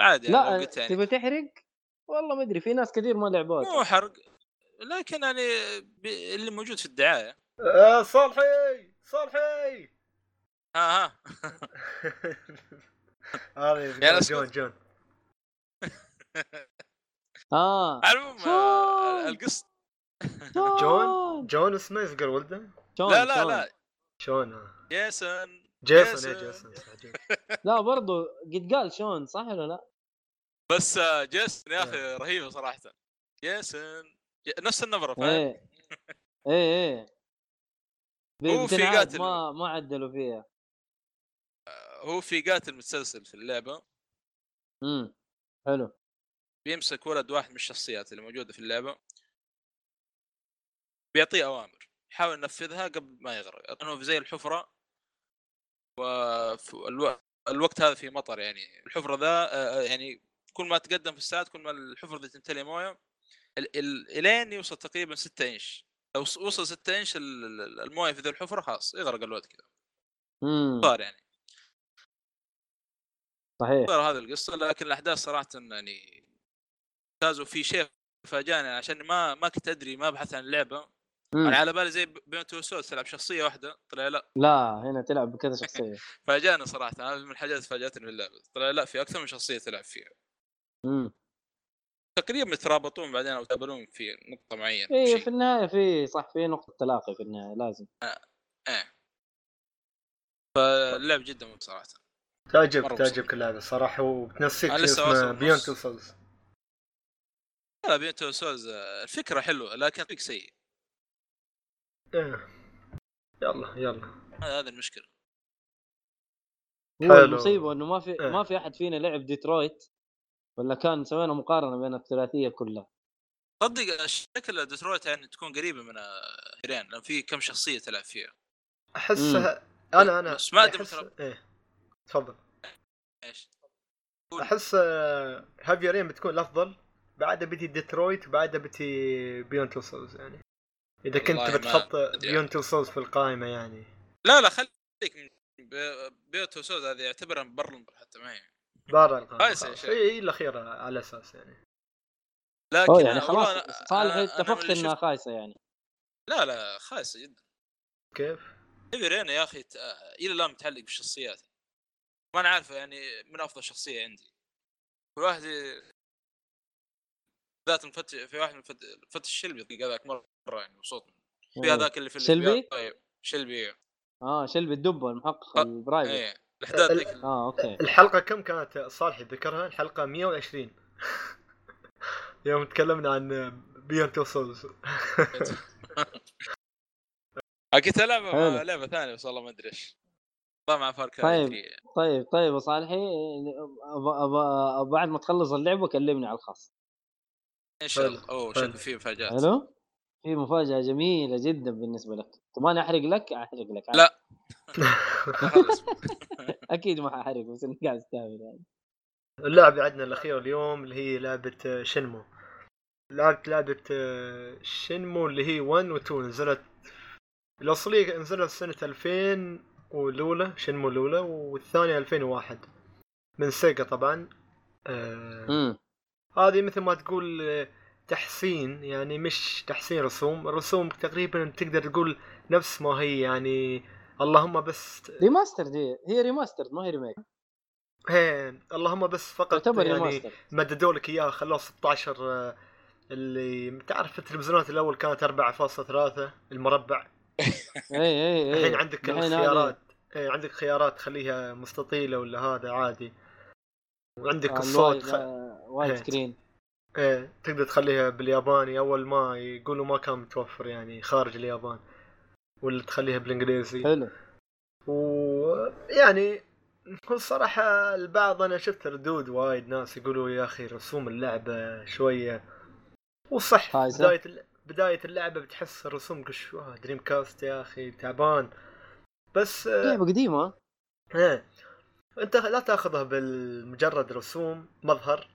عادي يعني
لا
يعني.
تبي تحرق؟ والله ما أدري في ناس كثير ما لعبوها
مو حرق لكن يعني ب- اللي موجود في الدعاية.
آه صالحي! صالحي!
ها ها.
هذا جون. جون.
آه.
على العموم
شون.
آه، القصة
جون. جون اسمه يذكر ولده
لا لا
شون.
لا.
شون آه.
جيسون
جيسون إيه
جيسون.
جيسون.
لا برضو قد قال شون صح ولا لا؟
بس آه، جيسون يا أخي رهيبه صراحة. جيسون نفس النبرة فاهم؟
إيه. إيه إيه.
هو في قاتل.
ما ما عدلوا فيها.
هو في قاتل متسلسل في اللعبة.
امم حلو.
بيمسك ولد واحد من الشخصيات اللي موجودة في اللعبة بيعطيه أوامر يحاول ينفذها قبل ما يغرق لأنه في زي الحفرة والوقت هذا في مطر يعني الحفرة ذا آه، يعني كل ما تقدم في الساعات كل ما الحفرة ذي تمتلي موية ال- ال- إلين يوصل تقريبا 6 إنش لو وص- وصل 6 إنش ال- ال- الموية في ذي الحفرة خلاص يغرق الواد كذا. صار يعني.
صحيح.
صار هذه القصة لكن الأحداث صراحة يعني ممتاز وفي شيء فاجأني عشان ما ما كنت أدري ما أبحث عن اللعبه
مم.
أنا على بالي زي Beyond Two Souls تلعب شخصية واحدة طلع لا.
لا هنا تلعب بكذا شخصية.
فاجأني صراحة هذه من الحاجات اللي فاجأتني في اللعبة. طلع لا في أكثر من شخصية تلعب فيها.
امم
تقريبا يترابطون بعدين أو يتقابلون في نقطة معينة
إيه
شيء.
في النهاية في صح في نقطة تلاقي في النهاية لازم.
فاللعب جدا ممتع صراحة.
تعجبك تعجبك اللعبة صراحة وبتنسيك
Beyond.
Two Souls
لا Beyond Two Souls آه، الفكرة حلوة لكن التطبيق سيء.
إيه. يلا يلا.
هذا هذا المشكلة.
هو
حلو.
المصيبة إنه ما في
إيه.
ما في أحد فينا لعب ديترويت ولا كان سوينا مقارنة بين الثلاثية كلها.
صدق شكل ديترويت يعني تكون قريبة من آه، Heavy Rain لأن في كم شخصية تلعب فيها.
أحسها أنا أنا.
بس ما
أحس...
مثلاً.
إيه. تفضل.
إيش؟
أحس آه، Heavy Rain بتكون الأفضل. بعدها بتي ديترويت وبعدها بتي Beyond Two Souls يعني. إذا كنت بتحط. Beyond Two Souls في القائمة يعني.
لا لا خليك من Beyond Two Souls هذه يعتبرها برلن حتى ما هي.
برا
القائمة.
هي الأخيرة على أساس يعني.
لكن
يعني خلاص صالح اتفقت
إنها
خايسة يعني.
لا لا خايسة جدا.
كيف؟
هيفي رين يا أخي ت- إلى الآن متعلق بالشخصيات. ما أنا عارفه يعني من أفضل شخصية عندي. في واحد ذات مفت... في واحد مفت... فتش الشلبي هذاك مرة يعني مبسوط في. هذاك اللي في
شلبي؟
طيب شلبي إيه.
آه شلبي الدب المحقق
آه،
البرايفت
إيه الاحداث
ال-
ذيك
آه أوكي
الحلقة كم كانت صالح ذكرها؟ الحلقة 120 يوم تكلمنا عن Beyond Two Souls
أكيد لعبة
حلو.
مع لعبة ثانية بس والله ما أدري إيش مع فار
طيب.
3.
طيب طيب يا صالحي بعد ما تخلص اللعبة كلمني على الخاص
ان شاء
حلو،
الله اوه. شكل فيه مفاجآت.
حلو؟ في مفاجأة جميلة جدا بالنسبة لك. تبغاني أحرق لك؟ أحرق لك.
لا.
أكيد ما ححرق بس اني قاعد استهبل يعني.
اللعبة عندنا الأخيرة اليوم اللي هي لعبة آه، Shenmue. لعبت لعبة آه، Shenmue اللي هي 1 و 2 نزلت الأصلية نزلت سنة 2000 والاولى Shenmue الاولى والثانية 2001 من سيجا طبعا آه
امم
هذه مثل ما تقول آه، تحسين يعني مش تحسين رسوم. الرسوم تقريبا تقدر تقول نفس ما هي يعني اللهم بس
remaster دي هي remaster ما هي remake
هي اللهم بس فقط
تعتبر
يعني مددوا لك إياها خلوه 16 آه، اللي تعرف التلفزيونات الأول كانت 4.3 المربع.
إي إي إي.
الحين عندك الخيارات عندك خيارات خليها مستطيلة ولا هذا عادي. وعندك
آه،
الصوت خ...
آه، wide
إيه.
screen
إيه تقدر تخليها بالياباني أول ما يقولوا ما كان متوفر يعني خارج اليابان ولا تخليها بالإنجليزي.
حلو.
ويعني الصراحة البعض أنا شفت ردود وايد ناس يقولوا يا أخي رسوم اللعبة شوية. وصح؟ بداية بداية اللعبة بتحس الرسوم قشوها دريم كاست يا أخي تعبان. بس آه،
لعبة قديمة.
إيه. أنت لا تاخذها بالمجرد رسوم مظهر.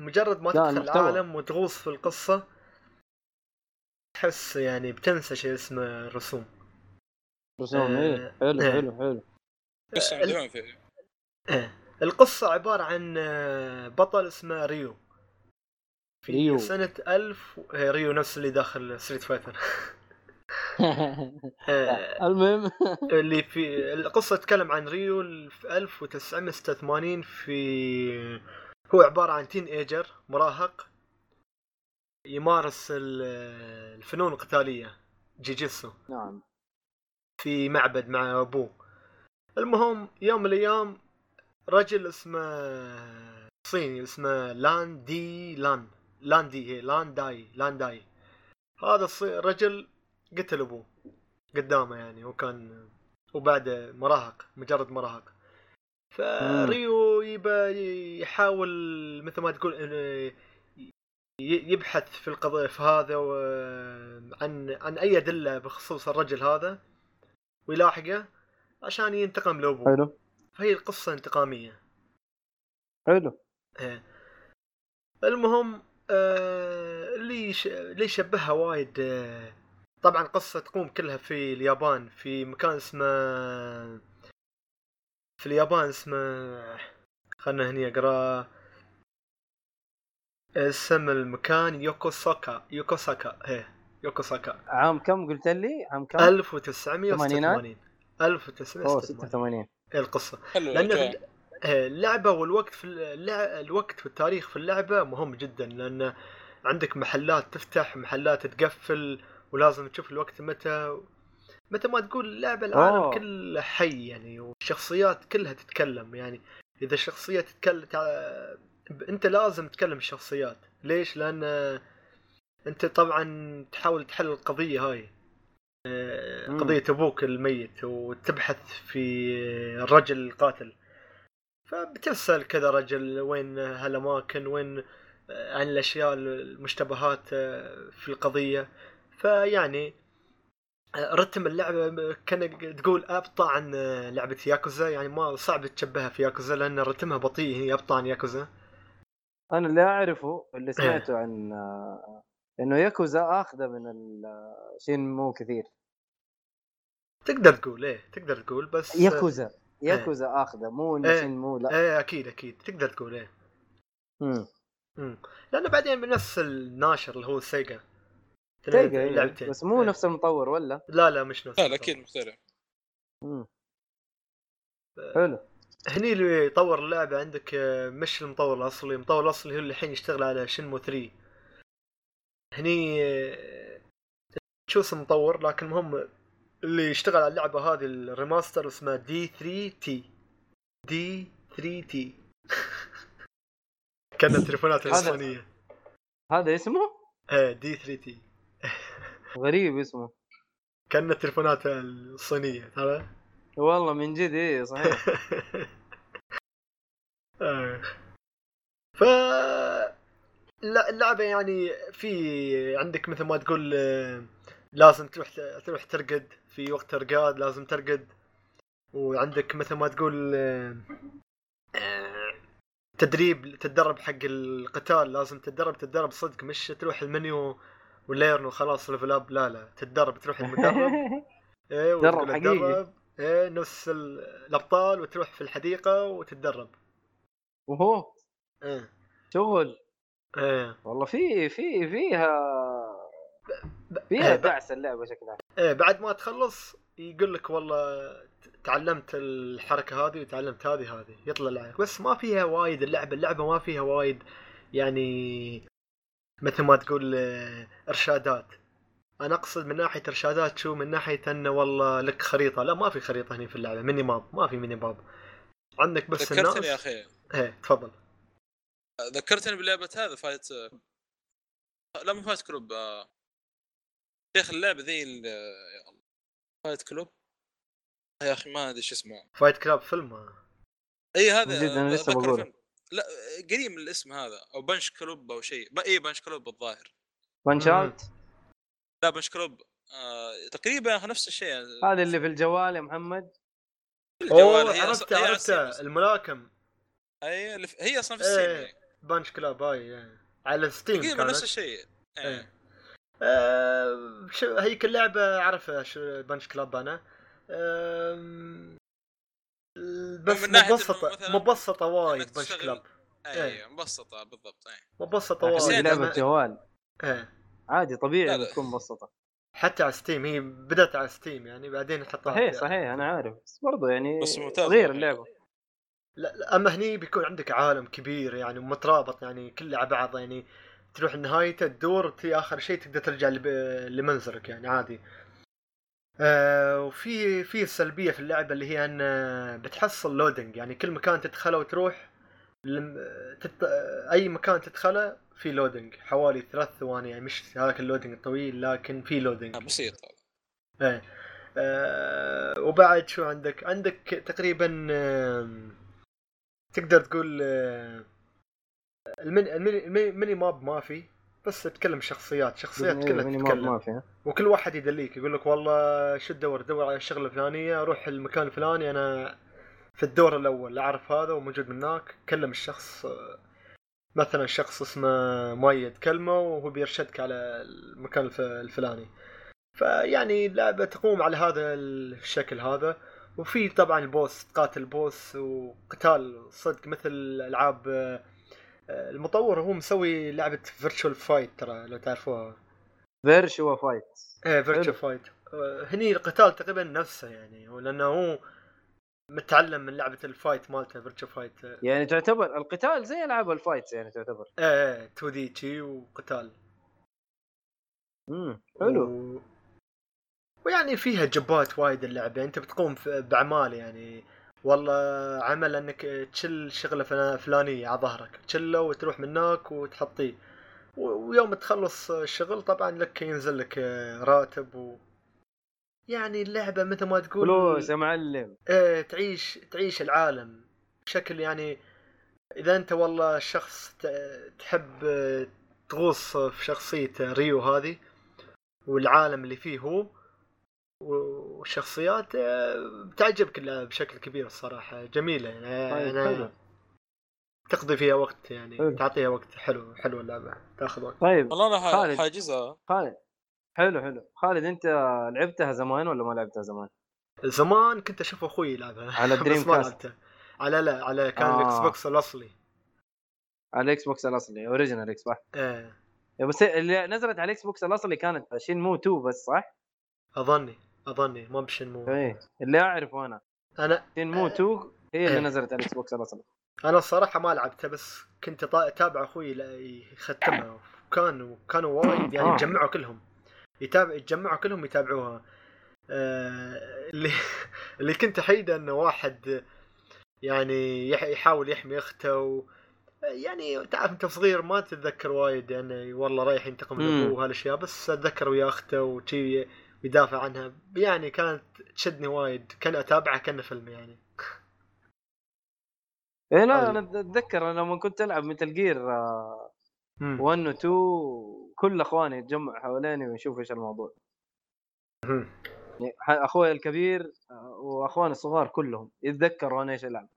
مجرد ما تدخل. العالم وتغوص في القصة تحس يعني بتنسى شيء اسمه الرسوم
رسوم
آه،
اي حلو
إيه.
حلو حلو
مدعوم في
إيه. القصة عبارة عن آه، بطل اسمه ريو في
ريو.
سنة ألف إيه، ريو نفس اللي داخل Street Fighter آه،
المهم
اللي في القصة تتكلم عن ريو في 1986 في هو عبارة عن teenager مراهق يمارس ال- الفنون القتالية جيجيتسو.
نعم.
في معبد مع أبوه. المهم يوم من الأيام رجل اسمه صيني اسمه Lan Di Lan. Lan Di هي Lan Di Lan Di. هذا الرجل قتل أبوه قدامه يعني وكان وبعده مراهق مجرد مراهق. فريو يبى يحاول مثل ما تقول يبحث في القضية في هذا و- عن عن أي أدلة بخصوص الرجل هذا ويلاحقه عشان ينتقم لأبوه.
حلو.
فهي القصة انتقامية.
حلو.
إيه. المهم آه اللي ش... اللي شبهها وايد آه طبعا قصة تقوم كلها في اليابان في مكان اسمه في اليابان اسمه خلنا هني أقرأ. اسم المكان يوكوساكا يوكوساكا إيه يوكوساكا.
عام كم قلت لي؟ عام كم؟
1986
أوه
1986
86
إيه القصة.
حلو لأن.
في آه، اللعبة والوقت في اللع... الوقت والتاريخ في اللعبة مهم جدا لأن عندك محلات تفتح محلات تقفل ولازم تشوف الوقت متى متى ما تقول اللعبة العالم
أوه.
كله حي يعني والشخصيات كلها تتكلم يعني. إذا شخصية تتكلم تع... أنت لازم تكلم الشخصيات. ليش؟ لأن أنت طبعا تحاول تحل القضية هاي. آه،
مم.
قضية أبوك الميت وتبحث في الرجل القاتل فبتسأل كذا رجل وين هالأماكن وين آه، عن الأشياء المشتبهات آه، في القضية. فيعني رتم اللعبة كان تقول أبطأ عن لعبة ياكوزا يعني ما صعب تشبهها في ياكوزا لأن رتمها بطيء هي أبطأ عن ياكوزا.
أنا اللي أعرفه اللي سمعته عن إنه ياكوزا آخذة من الشين مو كثير.
تقدر تقول إيه تقدر تقول بس
ياكوزا ياكوزا آخذة مو إنه
إيه.
شين مو لا.
إيه أكيد أكيد تقدر تقول إيه.
مم.
مم. لأنه بعدين بنفس الناشر اللي هو سيجا
سيجا إيه.
لعبتين.
بس مو
إيه.
نفس المطور ولا؟
لا لا مش نفس
لا لا أكيد مختلف.
حلو.
هني اللي يطور اللعبة عندك آه، مش المطور الأصلي. المطور الأصلي هو اللي الحين يشتغل على Shenmue 3 هني آه، شو اسم المطور لكن المهم اللي يشتغل على اللعبة هذه ال remaster اسمه D3T دي 3 تي كان التليفونات
هذا-
الصينية
هذا اسمه؟
إيه دي 3 تي
غريب اسمه.
كأن التليفونات الصينية ترى
والله من جد إيه صحيح.
آه. ف لا اللعبة يعني في عندك مثل ما تقول آه، لازم تروح تروح ترقد في وقت ترقاد لازم ترقد. وعندك مثل ما تقول آه، تدريب تتدرب حق القتال لازم تتدرب تتدرب صدق مش تروح ال menu و learn وخلاص level up لا لا. تتدرب تروح المدرب. إيه
تدرب حقيقي.
إيه نفس ال- الأبطال وتروح في الحديقة وتتدرب.
وهو.
إيه.
شغل
إيه.
والله في في فيها فيها
إيه،
دعس اللعبة شكلها.
إيه بعد ما تخلص يقول لك والله تعلمت الحركة هذه وتعلمت هذه هذه. يطلع لك بس ما فيها وايد اللعبة. اللعبة ما فيها وايد يعني مثل ما تقول آه، إرشادات. أنا أقصد من ناحية إرشادات شو؟ من ناحية انه والله لك خريطة. لا ما في خريطة هنا في اللعبة. mini map. ما في mini map. عندك بس الناس.
ذكرتني يا أخي.
إيه تفضل.
ذكرتني بلعبة هذا Fight لا مو Fight Club آه، شيخ اللعبة ذي يا Fight Club؟ يا أخي ما أدري شو اسمه.
Fight Club فيلم. آه.
اي هذا
من جد أنا لسه بقوله.
لا قريب من الاسم هذا أو Punch Club أو شيء ب- اي Punch Club الظاهر
Punch
مم.
اوت
لا Punch Club آه تقريبا نفس الشيء
هذا اللي في الجوال يا محمد
الجوال هي هي
عرفته
أصلاً-
الملاكم
أي اللي في- هي أصلا في
إيه.
السين يعني.
Punch Club هاي إيه. على Steam
تقريبا
كانت
نفس الشيء
إيه.
إيه.
آه، شو هيك اللعبة أعرفها شو Punch Club أنا آم، بس
مثلاً
مبسطة وايد
Punch
Club
أي
إيه.
مبسطة بالضبط اي
مبسطة
بس هي
وايد لعبة
جوال
إيه.
عادي طبيعي. تكون مبسطة
حتى على Steam هي بدأت على Steam يعني بعدين حطها
صحيح صحيح أنا عارف بس برضه يعني
بس ممتازة
غير
يعني.
اللعبة
لا, لا أما هني بيكون عندك عالم كبير يعني مترابط يعني كله على بعض يعني تروح نهايته تدور وتي آخر شيء تقدر ترجع لب- لمنزلك يعني عادي آه وفي في سلبيه في اللعبة اللي هي أن آه، بتحصل loading يعني كل مكان تدخله وتروح تت... أي مكان تدخله في loading حوالي ثلاث ثواني يعني مش هذاك ال loading الطويل لكن في loading
آه، بسيط.
إيه. آه وبعد شو عندك؟ عندك تقريبا آم، تقدر تقول آه، ال mini map ما في. بس تتكلم شخصيات شخصيات
إيه،
كلها
map
تتكلم.
ما فيها
وكل واحد يدليك يقول لك والله شو تدور دور على الشغلة الفلانية روح المكان الفلاني أنا في الدور الأول أعرف هذا وموجود من هناك. كلم الشخص مثلا شخص اسمه مؤيد كلمة وهو بيرشدك على المكان الف- الفلاني. فيعني اللعبة تقوم على هذا الشكل هذا. وفي طبعا ال boss تقاتل boss وقتال صدق مثل ألعاب المطور هو مسوي لعبة Virtua Fighter ترى لو تعرفوها.
Virtua
Fighter إيه
Virtua.
Fighter هني القتال تقريبا نفسه يعني لأنه هو متعلم من لعبة ال fight مالته Virtua Fighter
يعني تعتبر القتال زي ألعاب ال fights يعني تعتبر.
إيه 2 دي تشي وقتال.
امم حلو.
و... ويعني فيها جبات وايد اللعبة أنت بتقوم بأعمال يعني. والله عمل انك تشل شغله فلا- فلانيه على ظهرك. تشله وتروح من هناك وتحطيه ويوم تخلص الشغل طبعا لك ينزل لك راتب و يعني اللعبة مثل ما تقول
فلوس يا معلم.
إيه تعيش تعيش العالم. بشكل يعني إذا أنت والله شخص تحب تغوص في شخصية ريو هذه والعالم اللي فيه هو والشخصيات آه، بتعجبك اللعبة بشكل كبير الصراحة جميلة يعني
طيب
أنا
حلو
تقضي فيها وقت يعني
حلو.
تعطيها وقت حلو حلو اللعبة تاخذ وقت
طيب
والله أنا
خالد.
حاجزها
خالد حلو حلو خالد أنت لعبتها زمان ولا ما لعبتها زمان؟
زمان كنت أشوف أخوي يلعبها
على
ما
كاست.
على لا على كان
آه.
الإكس بوكس الأصلي
على الإكس بوكس الأصلي original إكس صح؟ إيه بس اللي نزلت على الإكس بوكس الأصلي كانت Shenmue 2 بس صح؟
أظني أظني مب Shenmue
إيه اللي أعرفه
أنا.
أنا Shenmue 2 هي اللي
إيه.
نزلت على الاكس بوكس
أنا الصراحة ما لعبتها بس كنت أتابع أخوي يختمها. وكانوا كانوا وايد يعني
آه.
يتجمعوا كلهم. يتابع يتجمعوا كلهم يتابعوها. آه اللي اللي كنت أحيده إنه واحد يعني يح- يحاول يحمي أخته و يعني تعرف أنت صغير ما تتذكر وايد يعني والله رايح ينتقم من. أبوه وهالأشياء بس أتذكر ويا أخته وشي يدافع عنها يعني كانت تشدني وايد كان أتابعها كأنه فيلم يعني
إيه لا. أنا أتذكر أنا لما كنت ألعب مثل جير
مم.
1 و 2 كل أخواني يتجمعوا حواليني ويشوفوا إيش الموضوع. يعني أخوي الكبير آه، وأخواني الصغار كلهم يتذكروا أنا إيش ألعب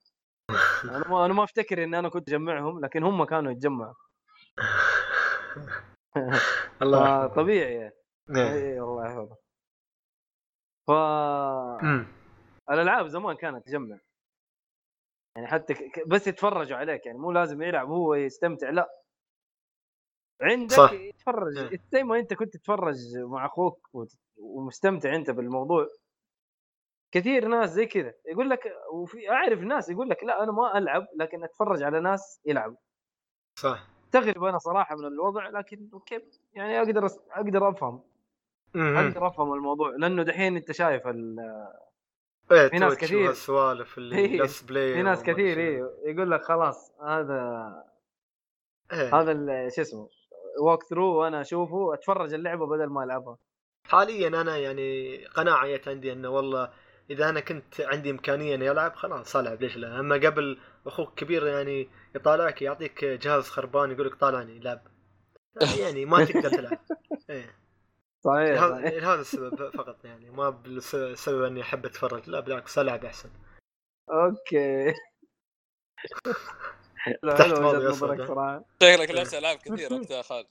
أنا ما أنا ما أفتكر إني أنا كنت أجمعهم لكن هم كانوا يتجمعوا
الله يرحمه.
طبيعي يعني
إيه.
اي الله يحفظه ف
مم.
الألعاب زمان كانت تجمع يعني حتى ك- بس يتفرجوا عليك يعني مو لازم يلعب هو يستمتع لا عندك
صح.
يتفرج
إيه.
زي ما أنت كنت تتفرج مع أخوك ومستمتع أنت بالموضوع كثير ناس زي كذا يقول لك وفي أعرف ناس يقول لك لا أنا ما ألعب لكن أتفرج على ناس يلعبوا
صح
استغرب أنا صراحة من الوضع لكن كيف يعني أقدر أقدر
أفهم
أقدر افهم الموضوع لأنه دحين أنت شايف ال-
إيه
في ناس كثير.
والسوالف اللي
إيه.
بلاي
في ناس كثير. إيه يقول لك خلاص هذا
إيه.
هذا شو اسمه walkthrough وأنا أشوفه أتفرج اللعبة بدل ما ألعبها
حاليا أنا يعني قناعة جت عندي إنه والله إذا أنا كنت عندي إمكانية إني ألعب خلاص ألعب ليش لا أما قبل أخوك كبير يعني يطالعك يعطيك جهاز خربان يقول لك طالعني لعب يعني ما تقدر تلعب إيه
صحيح,
هذا
صحيح.
هذا السبب فقط يعني. ما بالسبب إني أحب أتفرج لا بالعكس ألعب
أحسن. أوكي.
تحت
حلو
ماضي؟
صراحة.
شكلك لعبت العاب كثير انت يا خالد.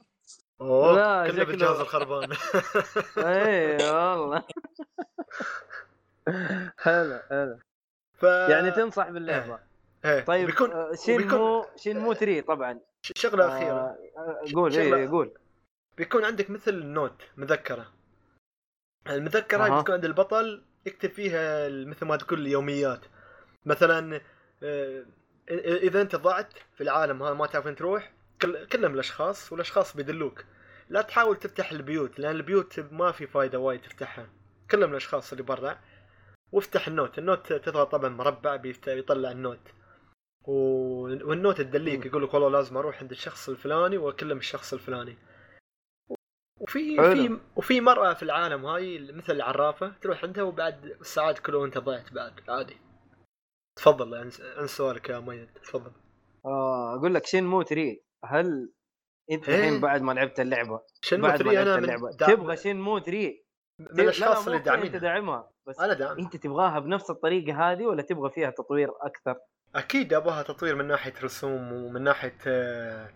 أوه
لا،
كله
شكله-
بالجهاز الخربان.
اي والله. حلو حلو.
ف
يعني تنصح باللعبة.
إيه.
طيب
بيكون
آه، شينمو شينمو 3 طبعا. شغلة
أخيرة.
آه، قول
شغلة-
اي قول.
بيكون عندك مثل نوت مذكرة. المذكرة
أها.
بتكون عند البطل يكتب فيها مثل ما تقول اليوميات مثلا آه، إذا أنت ضعت في العالم هذا ما تعرف وين تروح كل- كلم الأشخاص والأشخاص بيدلوك. لا تحاول تفتح البيوت لأن البيوت ما في فايدة وايد تفتحها. كلم الأشخاص اللي برا وافتح ال note. ال note تضغط طبعا مربع بيطلع ال note. وال note
تدليك.
يقول لك والله لازم أروح عند الشخص الفلاني وأكلم الشخص الفلاني. وفي. في وفي مرأة في العالم هاي مثل العرافة تروح عندها وبعد الساعات كله وانت ضعت بعد عادي. تفضل عن عن سؤالك يا ميد تفضل.
آه، أقول لك شينمو 3 هل أنت
إيه.
الحين بعد ما لعبت
اللعبة؟
بعد ما
3
أنا
دع...
تبغى شينمو 3
من الأشخاص اللي
انت
داعمينها.
داعمها بس
أنا داعم.
أنت تبغاها بنفس الطريقة هذه ولا تبغى فيها تطوير أكثر؟
أكيد أبغاها تطوير من ناحية رسوم ومن ناحية آه،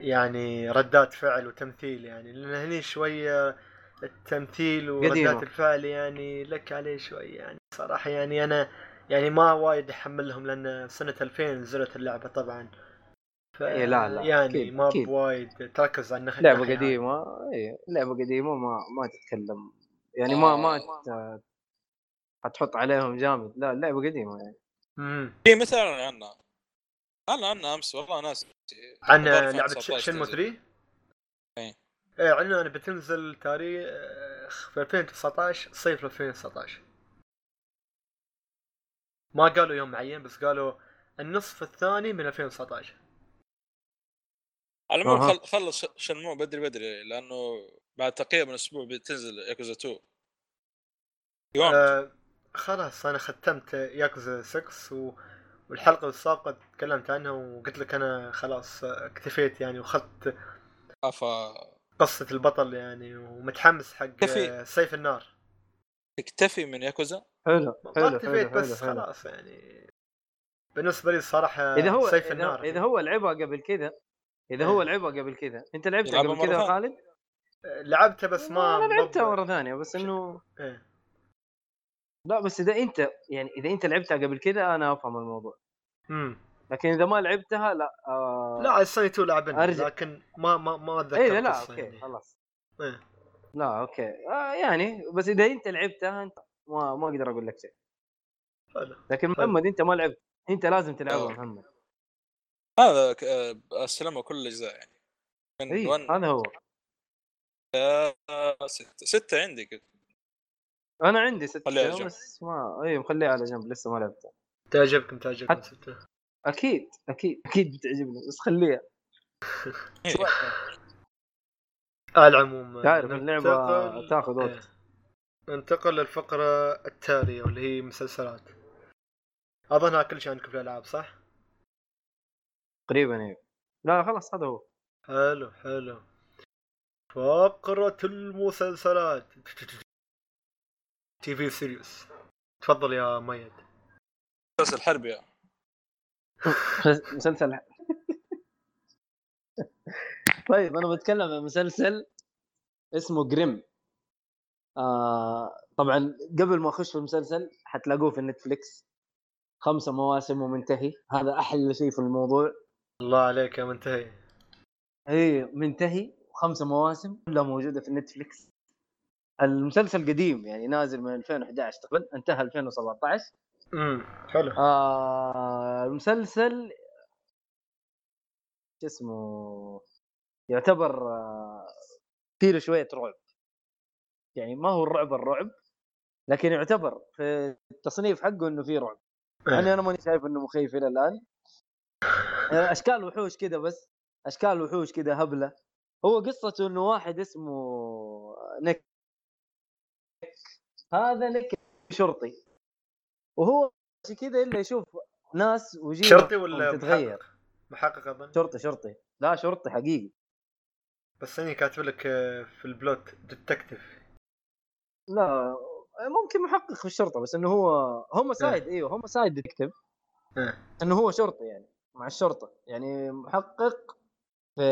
يعني ردات فعل وتمثيل يعني لأن هني شوية التمثيل. وردات الفعل يعني لك عليه شوي يعني صراحة يعني أنا يعني ما وايد أحملهم لأن سنة 2000 نزلت اللعبة طبعا ف
إيه لا لا،
يعني
أكيد،
ما. بوايد تركز على الناحيه لعبة.
قديمة اي لعبة قديمة ما ما تتكلم يعني ما ما
آه.
حتحط عليهم جامد لا اللعبه قديمة يعني
مم.
في مثلا عنها اعلن عنها امس والله ناس
عن لعبة
2019
شنمو
تنزل.
3
إيه.
إيه عنها أنا بتنزل تاريخ في 2019 صيف 2019 ما قالوا يوم معين بس قالوا النصف الثاني من 2019
على العموم. خل... خلص شنمو بدري بدري لأنه بعد تقريبا أسبوع بتنزل ياكوزا 2 يوم
آه خلاص أنا ختمت ياكوزا 6 و... والحلقة السابقة تكلمت عنها وقلت لك أنا خلاص آه، اكتفيت يعني وأخذت
افا
قصة البطل يعني ومتحمس حق
كفي.
آه، سيف النار
تكتفي من ياكوزا
حلو
ما
حلو
اكتفيت
حلو
بس
حلو.
خلاص يعني بالنسبة لي الصراحة
إذا هو
سيف
إذا,
النار
إذا هو لعبها قبل كذا إذا
إيه.
هو لعبها قبل كذا أنت لعبتها قبل كذا. خالد؟
لعبتها بس ما
أنا لعبتها مرة ثانية بس إنه
إيه.
لا بس إذا أنت يعني إذا أنت لعبتها قبل كذا أنا أفهم الموضوع لكن إذا ما لعبتها لا آه
لا السنة 2 لعبنا
أرجع.
لكن ما ما ما أتذكر
إيه لا
القصة
أوكي
يعني.
خلاص
إيه.
لا أوكي آه يعني بس إذا أنت لعبتها أنت ما ما أقدر أقول لك شيء
حلو.
لكن محمد أنت ما لعبت أنت لازم تلعبها
آه.
محمد
هذا ك- آه، كل الأجزاء يعني من
اي
1
هذا هو
6 6 عندي كده
أنا عندي ست
خليها على جنب.
بس ما اي مخليها على جنب لسه ما لعبتها
تعجبكم تعجبكم
حت-
ستة
أكيد أكيد أكيد بتعجبني بس خليها.
على العموم
تعرف
اللعبة
تأخذ
إيه.
وقت
ننتقل للفقرة التالية واللي هي مسلسلات. اظنها كل شيء عندكم في الألعاب صح؟
تقريبا أيوه لا خلاص هذا هو.
حلو حلو. فقرة المسلسلات. TV series تفضل يا ميد
مسلسل حربي. يعني.
مسلسل طيب أنا بتكلم عن مسلسل اسمه جريم. آه طبعا قبل ما أخش في المسلسل حتلاقوه في نتفليكس. خمسة مواسم ومنتهي. هذا أحلى شيء في الموضوع.
الله عليك يا منتهي.
إي منتهي. خمسة مواسم كلها موجودة في نتفليكس. المسلسل قديم يعني نازل من 2011 تقريبا انتهى 2017
امم حلو.
آه المسلسل شو اسمه يعتبر آه فيه شوية رعب. يعني ما هو الرعب الرعب لكن يعتبر في التصنيف حقه إنه فيه رعب. يعني أنا ماني شايف إنه مخيف إلى الآن. آه، أشكال وحوش كذا بس. أشكال وحوش كذا هبلة. هو قصته إنه واحد اسمه نيك. هذا نيك شرطي. وهو ماشي كذا إلا يشوف ناس وجيه
شرطي ولا
تتغير.
محقق؟ أظن.
شرطي شرطي. لا شرطي حقيقي.
بس اني كاتب لك آه، في ال plot detective
لا ممكن محقق في الشرطة بس إنه هو homicide إيوه homicide
detective.
إنه هو شرطي يعني مع الشرطة. يعني محقق في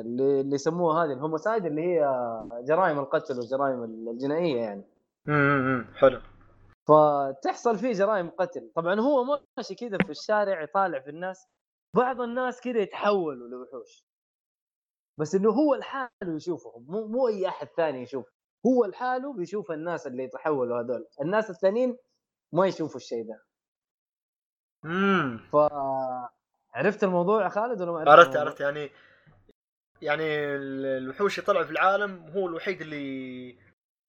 اللي يسموها هذه الهوموسايد اللي هي جرائم القتل والجرائم الجنائية يعني.
امم حلو.
فتحصل فيه جرائم قتل. طبعا هو ماشي كذا في الشارع يطالع في الناس. بعض الناس كذا يتحولوا لوحوش. بس إنه هو لحاله يشوفهم. مو مو أي أحد ثاني يشوف. هو لحاله بيشوف الناس اللي يتحولوا هذول. الناس الثانيين ما يشوفوا الشيء ده.
امم
ف عرفت الموضوع يا خالد ولا ما
عرفت
الموضوع؟
عرفت. يعني يعني ال- الوحوش اللي طلعوا في العالم هو الوحيد اللي
هو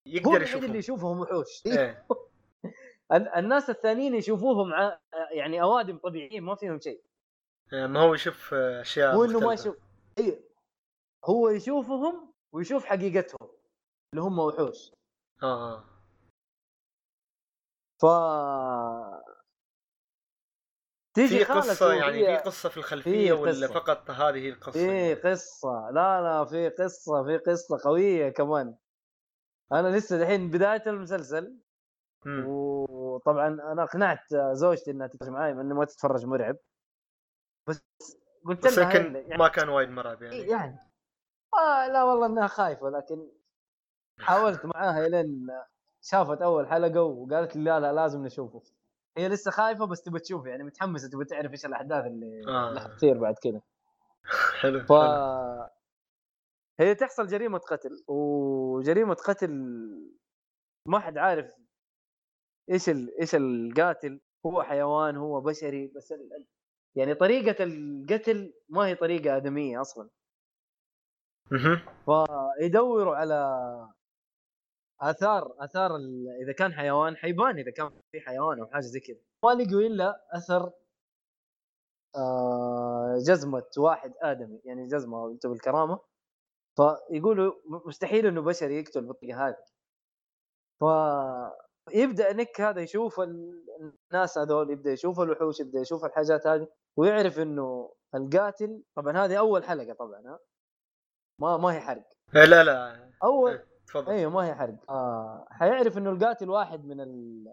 يقدر
الوحيد
يشوفهم.
اللي يشوفهم وحوش. إيه. الناس الثانيين يشوفوهم. يعني أوادم طبيعيين ما فيهم شيء
يعني ما هو يشوف آه، أشياء
هو انه ما. يشوف إي هو يشوفهم ويشوف حقيقتهم اللي هم وحوش
آه آه
ف تيجي
في قصة يعني في قصة في
في
الخلفية ولا
قصة.
فقط هذه القصة؟
في قصة لا لا في قصة في قصة قوية كمان أنا لسه الحين بداية المسلسل
مم.
وطبعا أنا أقنعت زوجتي إنها تتفرج معي إنه ما تتفرج مرعب بس قلت
بس
لها
يمكن
يعني
ما كان وايد مرعب يعني
يعني آه لا والله إنها خايفة لكن حاولت معاها لين شافت أول حلقة وقالت لي لا لا لازم نشوفه هي لسه خايفة بس تبى تشوف يعني متحمسة تبى تعرف إيش الأحداث اللي
آه.
اللي حتصير بعد كذا
حلو
ف
حلو.
هي تحصل جريمة قتل وجريمة قتل ما حد عارف إيش. إيش القاتل هو حيوان هو بشري بس يعني طريقة القتل ما هي طريقة آدمية
أصلا.
فيدوروا على آثار آثار ال... إذا كان حيوان حيبان إذا كان في حيوان أو حاجة زي كذا ما لقوا إلا أثر آه جزمة واحد آدمي يعني جزمة انت بالكرامه فيقولوا مستحيل إنه بشري يقتل بالطريقة هذه ف يبدأ نيك هذا يشوف ال- الناس هذول يبدأ يشوف الوحوش يبدأ يشوف الحاجات هذه ويعرف إنه القاتل طبعا هذه أول حلقة طبعا ها؟ ما ما هي حرق.
إيه، لا لا.
أول
إيه، تفضل.
أيوه ما هي حرق. آه حيعرف إنه القاتل واحد من ال...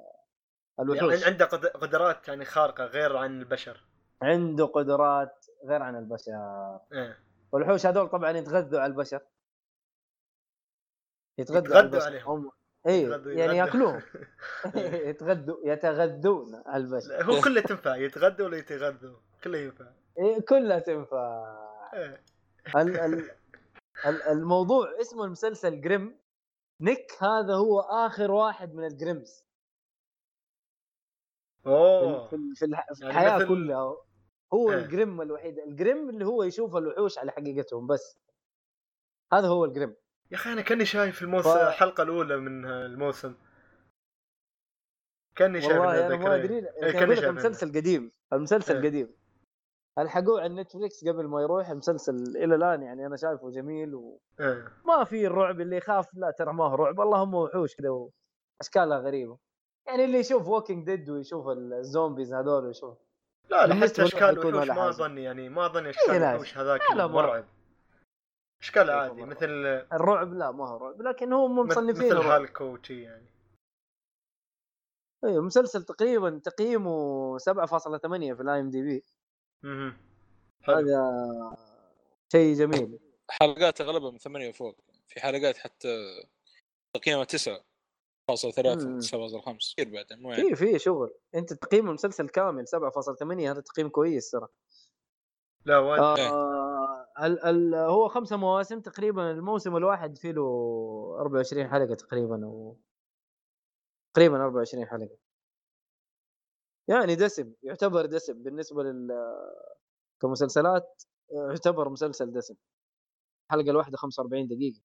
الوحوش.
يعني عنده قد- قدرات يعني خارقة غير عن البشر.
عنده قدرات غير عن البشر.
إيه.
والوحوش هذول طبعا يتغذوا على البشر. يتغذوا, على البشر.
عليهم.
هم اي يعني. ياكلوهم يتغذوا يتغذون على البشر.
هو كله تنفع يتغذوا ولا يتغذوا كله ينفع.
إيه كلها تنفع.
إيه.
ال ال ال الموضوع اسمه المسلسل جريم. نيك هذا هو آخر واحد من ال Grimms.
أوه.
في, في, الح- في
يعني
الحياة
مثل-
كلها. هو
إيه.
الجريم الوحيد. الجريم اللي هو يشوف الوحوش على حقيقتهم بس. هذا هو الجريم.
يا أخي أنا كأني شايف الموسم
ف-
الحلقة الأولى من الموسم كأني شايف
والله
أنا
ما. أدري
إيه،
كأني
شايف
المسلسل قديم المسلسل
إيه.
قديم الحقوه على Netflix قبل ما يروح المسلسل إلى الآن يعني أنا شايفه جميل
إيه.
وما في الرعب اللي يخاف لا ترى ما هو رعب اللهم وحوش كذا واشكالها غريبة يعني اللي يشوف Walking Dead ويشوف ال zombies هذول ويشوف
لا لا حتى اشكال
ولا
ما. اظني يعني ما اظني اشكال
إيه، لا.
الوحوش هذاك
ما-
مرعب إشكال
كيف
عادي؟ مثل
الرعب لا ما هو رعب لكن هم
مثل
مصنفينه رعب.
هالك وشي يعني.
أيوه مسلسل تقريبا تقييمه 7.8 في
ال IMDb.
هذا شيء جميل.
حلقات أغلبها من ثمانية وفوق. في حلقات حتى تقييمها 9 فاصل 3
مم.
9.5 كثير بعدين مو يعني.
في في شغل. أنت تقييم المسلسل كامل 7.8 هذا تقييم كويس ترى.
لا وايد.
آه ال ال هو خمسة مواسم تقريبا الموسم الواحد فيه له 24 حلقة تقريبا أو تقريبا 24 حلقة. يعني دسم يعتبر دسم بالنسبة لل كمسلسلات يعتبر مسلسل دسم. الحلقة الواحدة 45 دقيقة.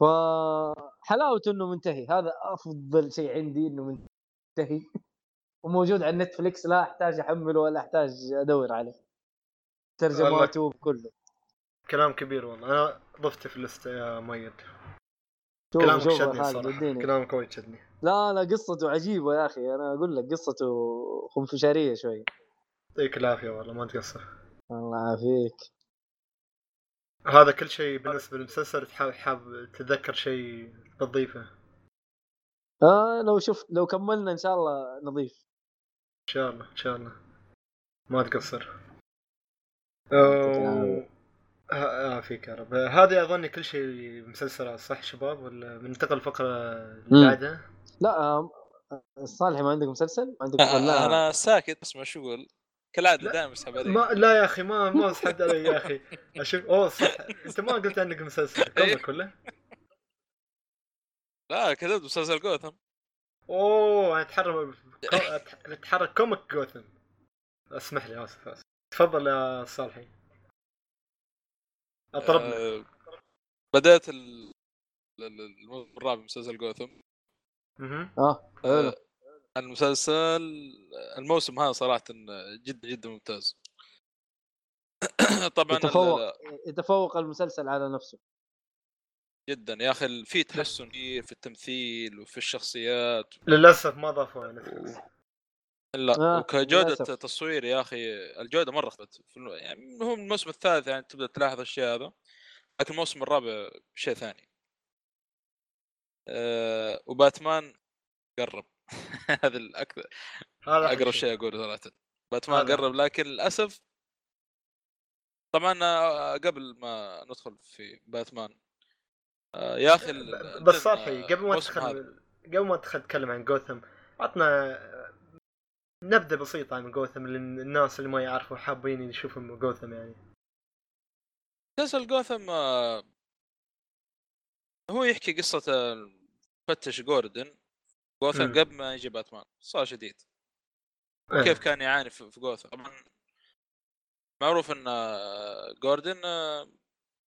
فحلاوته إنه منتهي. هذا أفضل شيء عندي إنه منتهي. وموجود على نتفليكس لا أحتاج أحمله ولا أحتاج أدور عليه. ترجماته كله.
كلام كبير والله. أنا ضفته في اللسته يا ميد كلامك شدني الصراحه
اديني
كلامك وايد شدني.
لا لا قصته عجيبة يا أخي. أنا أقول لك قصته خنفشارية شوي.
يعطيك العافية والله ما تقصر.
الله يعافيك.
هذا كل شيء بالنسبة للمسلسل حاب تتذكر شيء بتضيفه
آه لو شفت لو كملنا إن شاء الله نضيف.
إن شاء الله إن شاء الله. ما تقصر.
يعطيك
أو...
العافية.
آه فيك يا رب هذه اظن كل شيء مسلسلات صح شباب ولا بننتقل الفقره اللي. بعدها
لا آه صالح ما عندك مسلسل؟ ما عندك ولا
أنا ساكت اسمع شو أقول؟ كالعادة
لا،
دائما اسحب علي
ما لا يا أخي ما ما اسحبت علي يا أخي. أشوف أوه صح. أنت ما قلت عندك مسلسل comic ولا؟
لا كذبت مسلسل جوثم.
أوه اتحرك أتحرك comic Gotham. أسمح لي آسف آسف. تفضل يا صالحي اطربنا.
آه، بدأت ال- ال- الموسم الرابع من مسلسل جوثم.
مهم.
آه حلو.
آه، المسلسل الموسم هذا صراحة جدا جدا ممتاز. طبعا
يتفوق يتفوق المسلسل على نفسه.
جدا يا أخي في تحسن كثير في التمثيل وفي الشخصيات.
للأسف ما ضافوا نتفلكس
لا
آه،
وكجودة
للأسف.
تصوير يا أخي الجودة مرة اختلفت يعني هو الموسم الثالث يعني تبدأ تلاحظ الشيء هذا لكن الموسم الرابع شيء ثاني أه وباتمان قرب هذا
الأكثر
أقرب شيء أقوله صراحة باتمان
هذا.
قرب لكن للأسف طبعا آه، قبل ما ندخل في باتمان آه، يا أخي
بس صالحي قبل ما. تدخل قبل ما تدخل تتكلم عن جوثم عطنا نبذة بسيطة عن جوثم للناس اللي ما يعرفوا حابين يشوفوا جوثم يعني
مسلسل جوثم آه، هو يحكي قصة المفتش جوردن جوثم. قبل ما يجي باتمان صار شديد
إيه.
كيف كان يعاني في جوثم طبعا معروف إن آه، جوردن آه،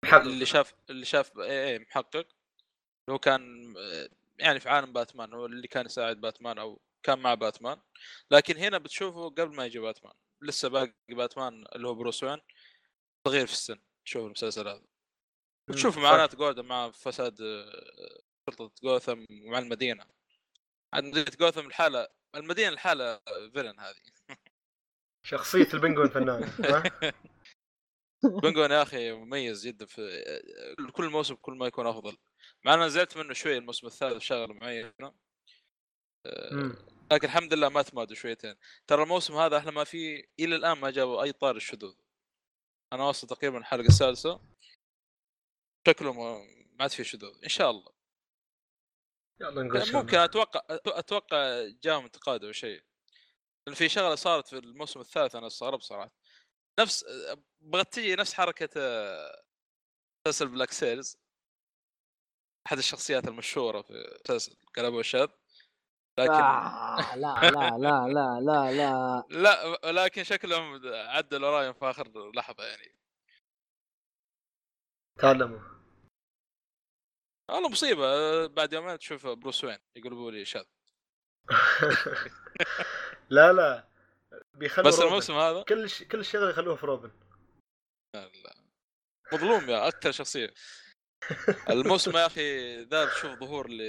محقق.
اللي شاف اللي شاف اي اي محقق هو كان آه، يعني في عالم باتمان هو اللي كان يساعد باتمان أو كان مع باتمان. لكن هنا بتشوفه قبل ما يجي باتمان. لسه باقي باتمان اللي هو بروس وين. صغير في السن. تشوف المسلسل هذا. وتشوف
صح.
معاناة جوردن مع فساد آه، شرطة جوثم ومع المدينة. عاد مدينة جوثم الحالة المدينة الحالة فيلن هذه.
شخصية البنجوين فنان ها؟
بنجوين يا أخي مميز جدا في آه، كل موسم كل ما يكون أفضل. مع أنا زعلت منه شوي الموسم الثالث شغلة معينة. آه،. لكن الحمد لله ما تمادوا شويتين. ترى الموسم هذا أحلى ما فيه إلى الآن ما جابوا أي طار الشذوذ أنا واصل تقريبا الحلقة السادسة. شكله ما ما عاد فيه شذوذ إن شاء الله.
يلا نقول شو
ممكن أتوقع أتوقع جاهم انتقاد أو شيء. لأن في شغلة صارت في الموسم الثالث أنا استغربت صراحة. نفس بغت تجي نفس حركة مسلسل Black Sails أحد الشخصيات المشهورة في مسلسل كلاب والشاذ لكن
آه لا لا لا لا لا لا.
لا لكن شكلهم عدلوا رايهم في آخر لحظة يعني.
تعلموا.
والله مصيبة. بعد يومين تشوف بروس وين يقلبوا لي شاذ.
لا لا. بيخلوا
بس
روبن.
الموسم هذا؟
كل ش... كل الشغل يخلوه في روبن.
لا. مظلوم يا أكثر شخصية. الموسم يا أخي ذا بشوف ظهور ل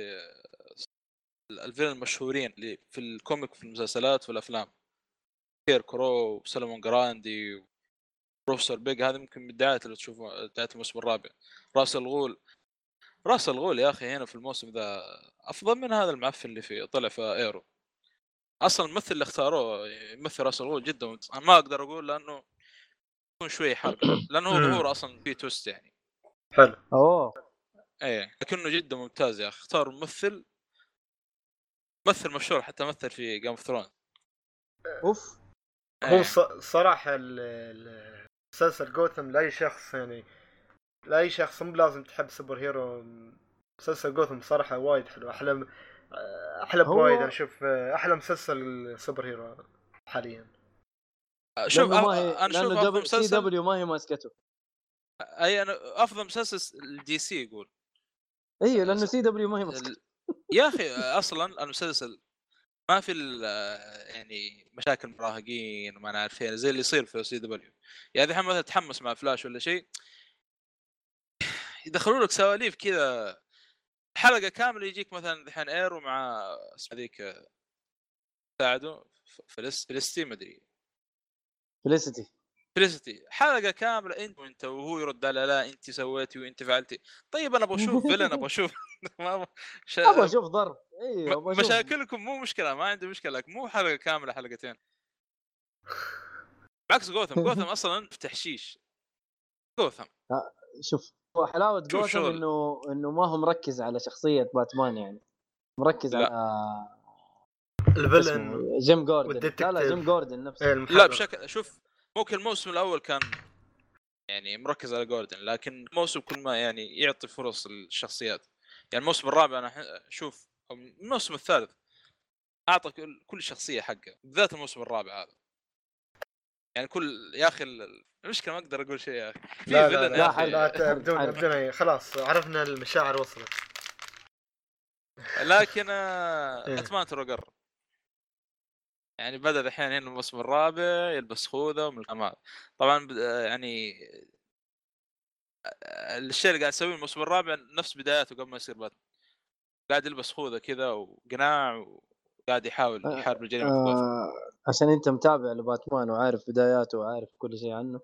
ال villain المشهورين اللي في ال comic وفي المسلسلات والافلام Scarecrow و Solomon Grundy Professor Pyg هذه ممكن من الدعايات اللي تشوفها دعايه الموسم الرابع. راس الغول راس الغول يا أخي هنا في الموسم ذا أفضل من هذا المعفن اللي في طلع في Arrow. أصلا الممثل اللي اختاروه يمثل راس الغول جدا ممتاز. أنا ما أقدر أقول لأنه يكون شوي حرق لأنه هو. ظهور أصلا فيه twist يعني.
حلو.
أوه.
إيه لكنه جدا ممتاز يا أخي. اختار ممثل ممثل مشهور حتى مثل في Game of Throne
أوف.
هو ص... صراحة مسلسل جوثم لأي شخص يعني لأي شخص مو لازم تحب superhero. مسلسل جوثم صراحة وايد حلو أحلى
أحلى
بوايد أنا أشوف أحلى مسلسل superhero حاليا.
شوف
لأنه ما هي
أنا
أشوف
أفضل
double C
مسلسل
W ما هي ماسكته.
أي أنا أفضل مسلسل ال DC يقول.
أيوه لأنه CW ما هي ماسكته.
يا أخي أصلا المسلسل ما في ال- يعني مشاكل مراهقين وما أنا عارف زي اللي يصير في CW. يعني الحين مثلا تحمس مع فلاش ولا شيء. يدخلوا لك سواليف كذا حلقة كاملة يجيك مثلا الحين Arrow مع اسمها ذيك ساعده Feli Felicity ما أدري.
Felicity
Felicity حلقة كاملة أنت وأنت وهو يرد على لا أنت سويتي وأنت فعلتي. طيب أنا أبغى أشوف villain أبغى أشوف ما ش...
أبغى أشوف ضرب. أيوه
مشاكلكم مو مشكلة ما عندي مشكلة لكن مو حلقة كاملة حلقتين. بعكس Gotham Gotham أصلا في تحشيش. جوثم.
شوف هو
حلاوة
جوثم. إنه إنه ما هو مركز على شخصية باتمان يعني. مركز
لا.
على
ال villain
اسمه Jim Gordon. لا لا. Jim Gordon نفسه.
إيه،
لا. بشكل شوف ممكن الموسم الأول كان يعني مركز على Gordon لكن الموسم كل ما يعني يعطي فرص للشخصيات. يعني الموسم الرابع أنا أشوف الموسم الثالث أعطى كل- كل شخصية حقها بالذات الموسم الرابع هذا. يعني كل يا أخي ال- المشكلة ما أقدر أقول شيء يا أخي. في
لا لا
villain
لا,
لا،
بدون. بدون أي- خلاص عرفنا المشاعر وصلت.
لكن آه،
إيه.
أتمنى ترى قرب يعني بدأ الحين هنا الموسم الرابع يلبس خوذة ومن الكلام طبعا آه، يعني الشيء اللي قاعد يسويه الموسم الرابع نفس بداياته قبل ما يصير باتمان. قاعد يلبس خوذة كذا وقناع وقاعد يحاول
آه،
يحارب الجريمة
آه عشان أنت متابع لباتمان وعارف بداياته وعارف كل شيء عنه.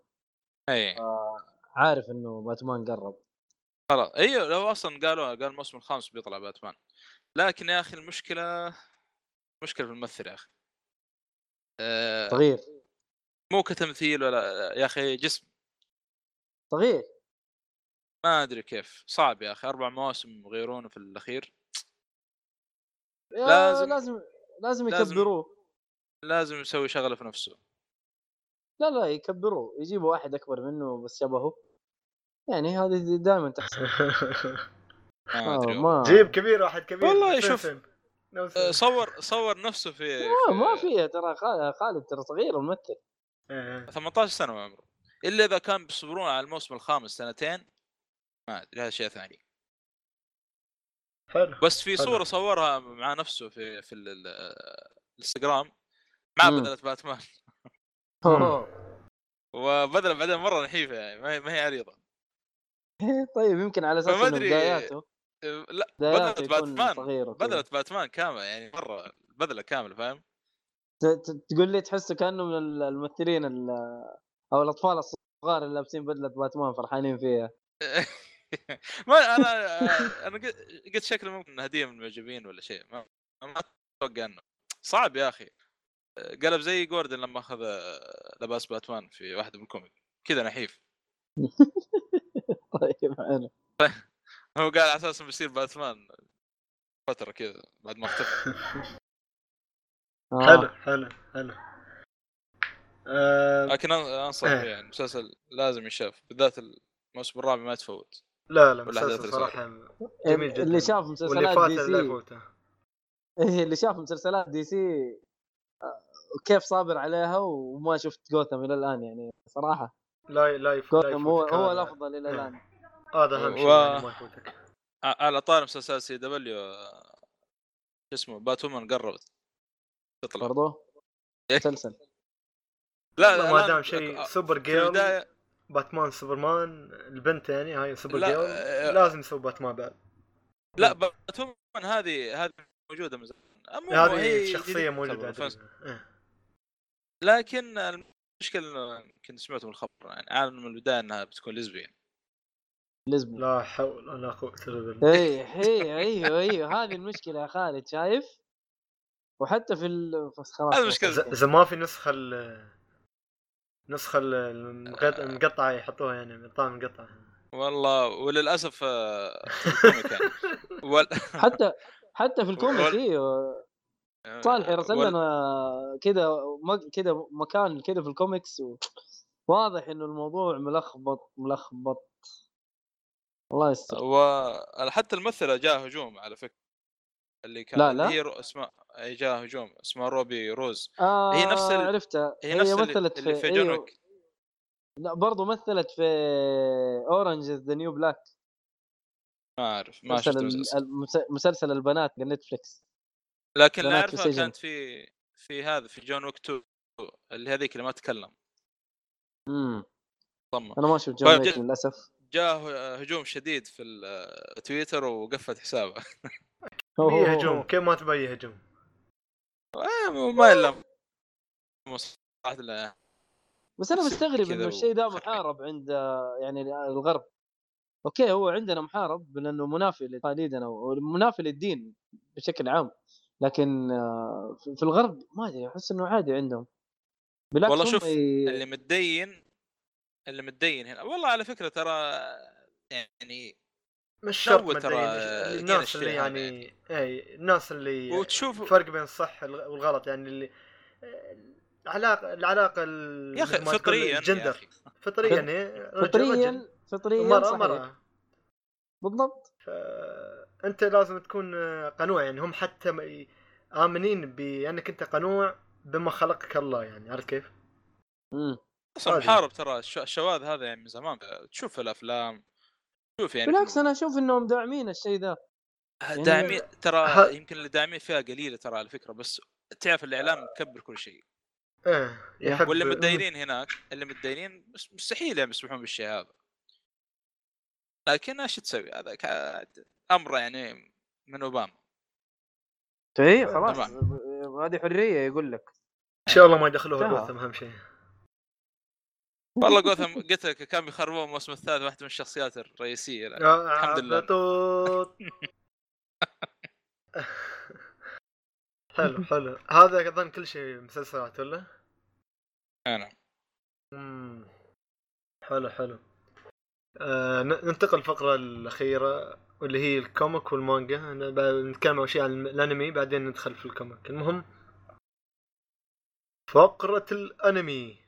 إي.
آه عارف إنه باتمان قرب.
خلاص. أيوه لو أصلا قالوا قال الموسم الخامس بيطلع باتمان. لكن يا أخي المشكلة مشكلة في الممثل يا أخي. آه،
صغير.
مو كتمثيل ولا يا أخي جسم.
صغير.
ما أدري كيف. صعب يا أخي أربع مواسم يغيرونه في
الأخير.
لازم-
لازم لازم يكبروه.
لازم يسوي شغلة في نفسه.
لا لا يكبروه. يجيبوا واحد أكبر منه بس شبهه يعني هذه دائما تحصل.
ما
آه،
أدري
ما
جيب كبير واحد كبير.
والله شوف. آه، صور صور نفسه في,
آه، ما
في
فيها ترى خالد, خالد ترى صغير الممثل
إيه.
18 سنة عمره. إلا إذا كان بيصبرون على الموسم الخامس سنتين ما أدري هذا شيء ثاني
حلو
بس في
حلو.
صورة صورها مع نفسه في في ال- ال- الإنستغرام مع. بدله باتمان. وبدله بعدين مرة نحيفه يعني ما هي- ما هي عريضة
طيب يمكن على
أساس
انه
أدري.
بداياته
أه، لا بدله باتمان. بدله باتمان كاملة يعني مرة بدلة كاملة فاهم
ت- ت- تقول لي تحسه كأنه من ال- الممثلين ال- أو الأطفال الصغار اللي لابسين بدلة باتمان فرحانين فيها
ما أنا أنا قلت- شكله ممكن هدية من المعجبين ولا شيء ما ما أتوقع إنه. صعب يا أخي. قلب زي جوردن لما أخذ لباس باتمان في واحدة من الكوميك كذا نحيف.
طيب حلو
هو قال على أساس بيصير باتمان فترة كذا بعد ما اختفى.
آه.
حلو حلو حلو. آه
لكن أنصح
إيه.
يعني المسلسل لازم يشاف بالذات الموسم الرابع ما يتفوت.
لا لا مسلسل
اللي
صراحة. جميل جدا.
اللي شاف مسلسلات D
لا
C
يفوته.
إيه، اللي شاف مسلسلات DC آه، كيف صابر عليها وما شفت جوثم إلى الآن يعني صراحة.
لا لا يف- لا
جوثم هو
يفوتك
هو
هذا.
الأفضل إلى
إيه.
الآن.
هذا أهم شيء يعني ما يفوتك.
ع- على طار مسلسل CW آه، شو اسمه Batwoman قربت. تطلع.
برضو؟
إيه.
مسلسل.
لا
ما
الآن
دام شيء
آه،
Supergirl
البداية
باتمان سوبرمان البنت يعني هاي سوبر
لا،
girl
آه،
لازم يسوي باتمان بعد.
لا Batwoman هذه هذه موجودة من زمان. هي
هذه شخصية
موجودة؟
إيه.
لكن المشكلة يمكن سمعتوا من الخبر يعني عالم من البداية إنها بتكون lesbian
lesbian
لا حول ولا قوة إلا بالله.
اي اي أيوه أيوه هذه المشكلة يا خالد شايف؟ وحتى في ال... خلاص
هذه المشكلة.
اذا إذا ما في نسخة ال نسخة ال- المقط- المقطعه يحطوها يعني مقطع مقطع
والله وللأسف آه، يعني. وال...
حتى حتى في ال comic
وال-
أيوه صالح يرسل
وال-
لنا كذا كذا مكان كذا في الكوميكس و... واضح إنه الموضوع ملخبط ملخبط. الله يستر.
وحتى الممثلة جاء هجوم على فكرة. اللي كان
لا، لا.
هي رو... اسمها جاء هجوم اسمها روبي روز.
آه
هي نفس ال-
عرفتها
هي
هي,
نفس اللي,
مثلت
اللي
في,
في جون
أيوه.
ويك.
لا برضو مثلت في Orange Is the New Black
ما أعرف ما شفت
مسلسل, البنات في نتفلكس
لكن اللي
أعرفها.
كانت في في هذا في جون ويك 2 اللي هذيك اللي ما تكلم.
امم
صمم.
أنا ما شفت جون، ويك للأسف.
جاء هجوم شديد في التويتر وقفت حسابه.
بي هجوم كيف ما تبي هجوم
آه، ما إلا
بس أنا مستغرب إنه الشيء ده. محارب عند آه، يعني الغرب. أوكي هو عندنا محارب لأنه منافي لتقاليدنا ومنافي للدين بشكل عام. لكن آه، في الغرب ما أدري أحس إنه عادي عندهم. بالعكس
والله شوف،
ي-
اللي متدين اللي متدين هنا والله على فكرة ترى يعني
مش شرط
ترى لقينا
الناس اللي
هذا
يعني إي الناس اللي
وتشوف
الفرق بين الصح والغلط يعني اللي العلاقه العلاقة ال-
يا
أخي
فطريا يا
الجندر فطريا يعني رجل
فطريا
رجل
فطريا
مرأة
صحيح.
مرأة
بالضبط
فأنت لازم تكون قنوع يعني هم حتى آمنين بأنك أنت قنوع بما خلقك الله يعني عرفت كيف؟
مم.
أصلا.
محارب ترى الش- الشواذ هذا يعني من زمان تشوف الأفلام تشوف يعني
بالعكس أنا أشوف إنهم داعمين الشيء ده يعني-
داعمين ترى
ه-
يمكن اللي داعمين فيها قليلة ترى على فكرة بس تعرف الإعلام مكبر كل شيء.
إيه يحب
واللي متدينين هناك اللي متدينين مس- مستحيل يعني يسمحون بالشيء هذا. لكن إيش تسوي؟ هذا أمر يعني من أوباما.
اي خلاص.
تمام.
هذه حرية يقول لك.
إن شاء الله ما يدخلوها. جوثم أهم شيء.
والله جوثم قلت لك كان بيخربون الموسم الثالث واحدة من الشخصيات
الرئيسية.
الحمد لله.
حلو حلو. هذا أظن كل شيء مسلسلات ولا؟
أنا
مم. حلو حلو. آه ننتقل الفقرة الأخيرة واللي هي ال comic والمانجا. نتكلم أول شيء عن الأنمي بعدين ندخل في ال comic. المهم فقرة الأنمي.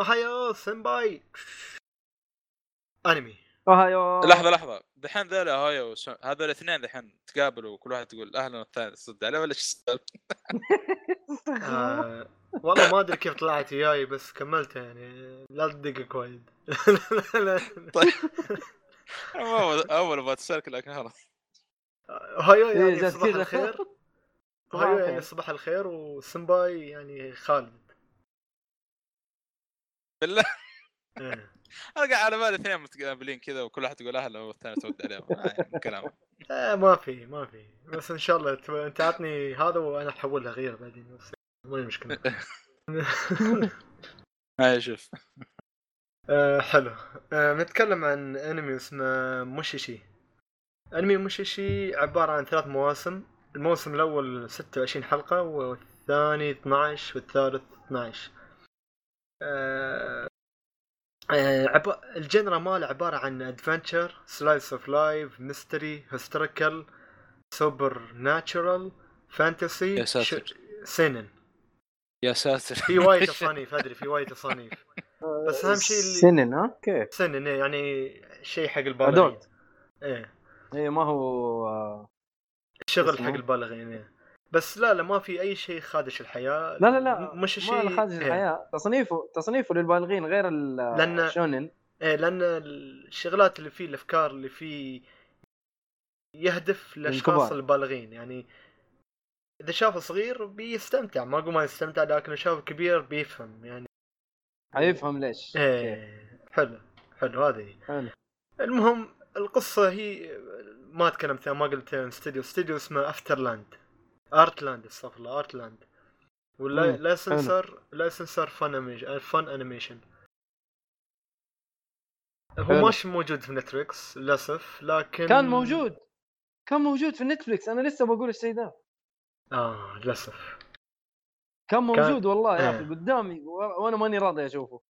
أوهايو سنباي أنمي.
أوهايو.
لحظة لحظة. دحين ذولا هاي وس... هذول الاثنين دحين تقابلوا وكل واحد تقول أهلا والثاني تصد عليه ولا إيش السالفه؟
آه والله ما أدري كيف طلعت وياي بس كملتها يعني. لا تدقق وايد.
طيب. أول أول أبغى تسالك لكن خلاص
هايو
إيه،
يعني صباح. الخير. هايو. يعني صباح الخير وسنباي يعني خالد.
بالله.
إيه.
أنا قاعد على بالي اثنين متقابلين كذا وكل واحد يقول أهلا والثاني ترد عليهم كلامه
آه ما في ما في. بس إن شاء الله أنت عطني هذا وأنا أحولها غير بعدين. بس ما هي مشكلة.
هاي شوف.
آه حلو. آه نتكلم عن أنمي اسمه موشيشي. أنمي موشيشي عبارة عن ثلاث مواسم. الموسم الأول 26 حلقة والثاني 12 والثالث 12 آه آه عب... ال genre ماله عبارة عن adventure slice of life mystery historical supernatural fantasy
يا ساتر.
سينن
يا ساتر.
في وايد تصانيف أدري في وايد تصانيف بس أهم شيء اللي-
سنن كيف
سنن إيه، يعني شيء حق البالغين.
ادولت
إيه.
اي ما هو آه،
شغل؟ حق البالغين إيه. بس لا لا ما في أي شيء خادش الحياة.
لا لا لا
مش شيء إيه.
الحياة. تصنيفه تصنيفه للبالغين غير
لأن-
الشونن
إيه لأن الشغلات اللي فيه الأفكار اللي فيه يهدف للاشخاص. البالغين. يعني إذا شافه صغير بيستمتع ما أقول ما يستمتع لكن لو شافه كبير بيفهم يعني.
حيفهم ليش.
إيه حلو حلو هذه.
حلو.
المهم القصة هي ما تكلمت ما قلت استوديو استوديو اسمه ارتلاند ارتلاند استغفر الله ارتلاند
وال
licensor licensor فن Funimation هو. مش موجود في نتفلكس للأسف لكن
كان موجود. كان موجود في نتفليكس أنا لسه بقول الشيء ده.
آه للأسف.
كان موجود والله يا. أخي قدامي و- وأنا ماني راضي أشوفه.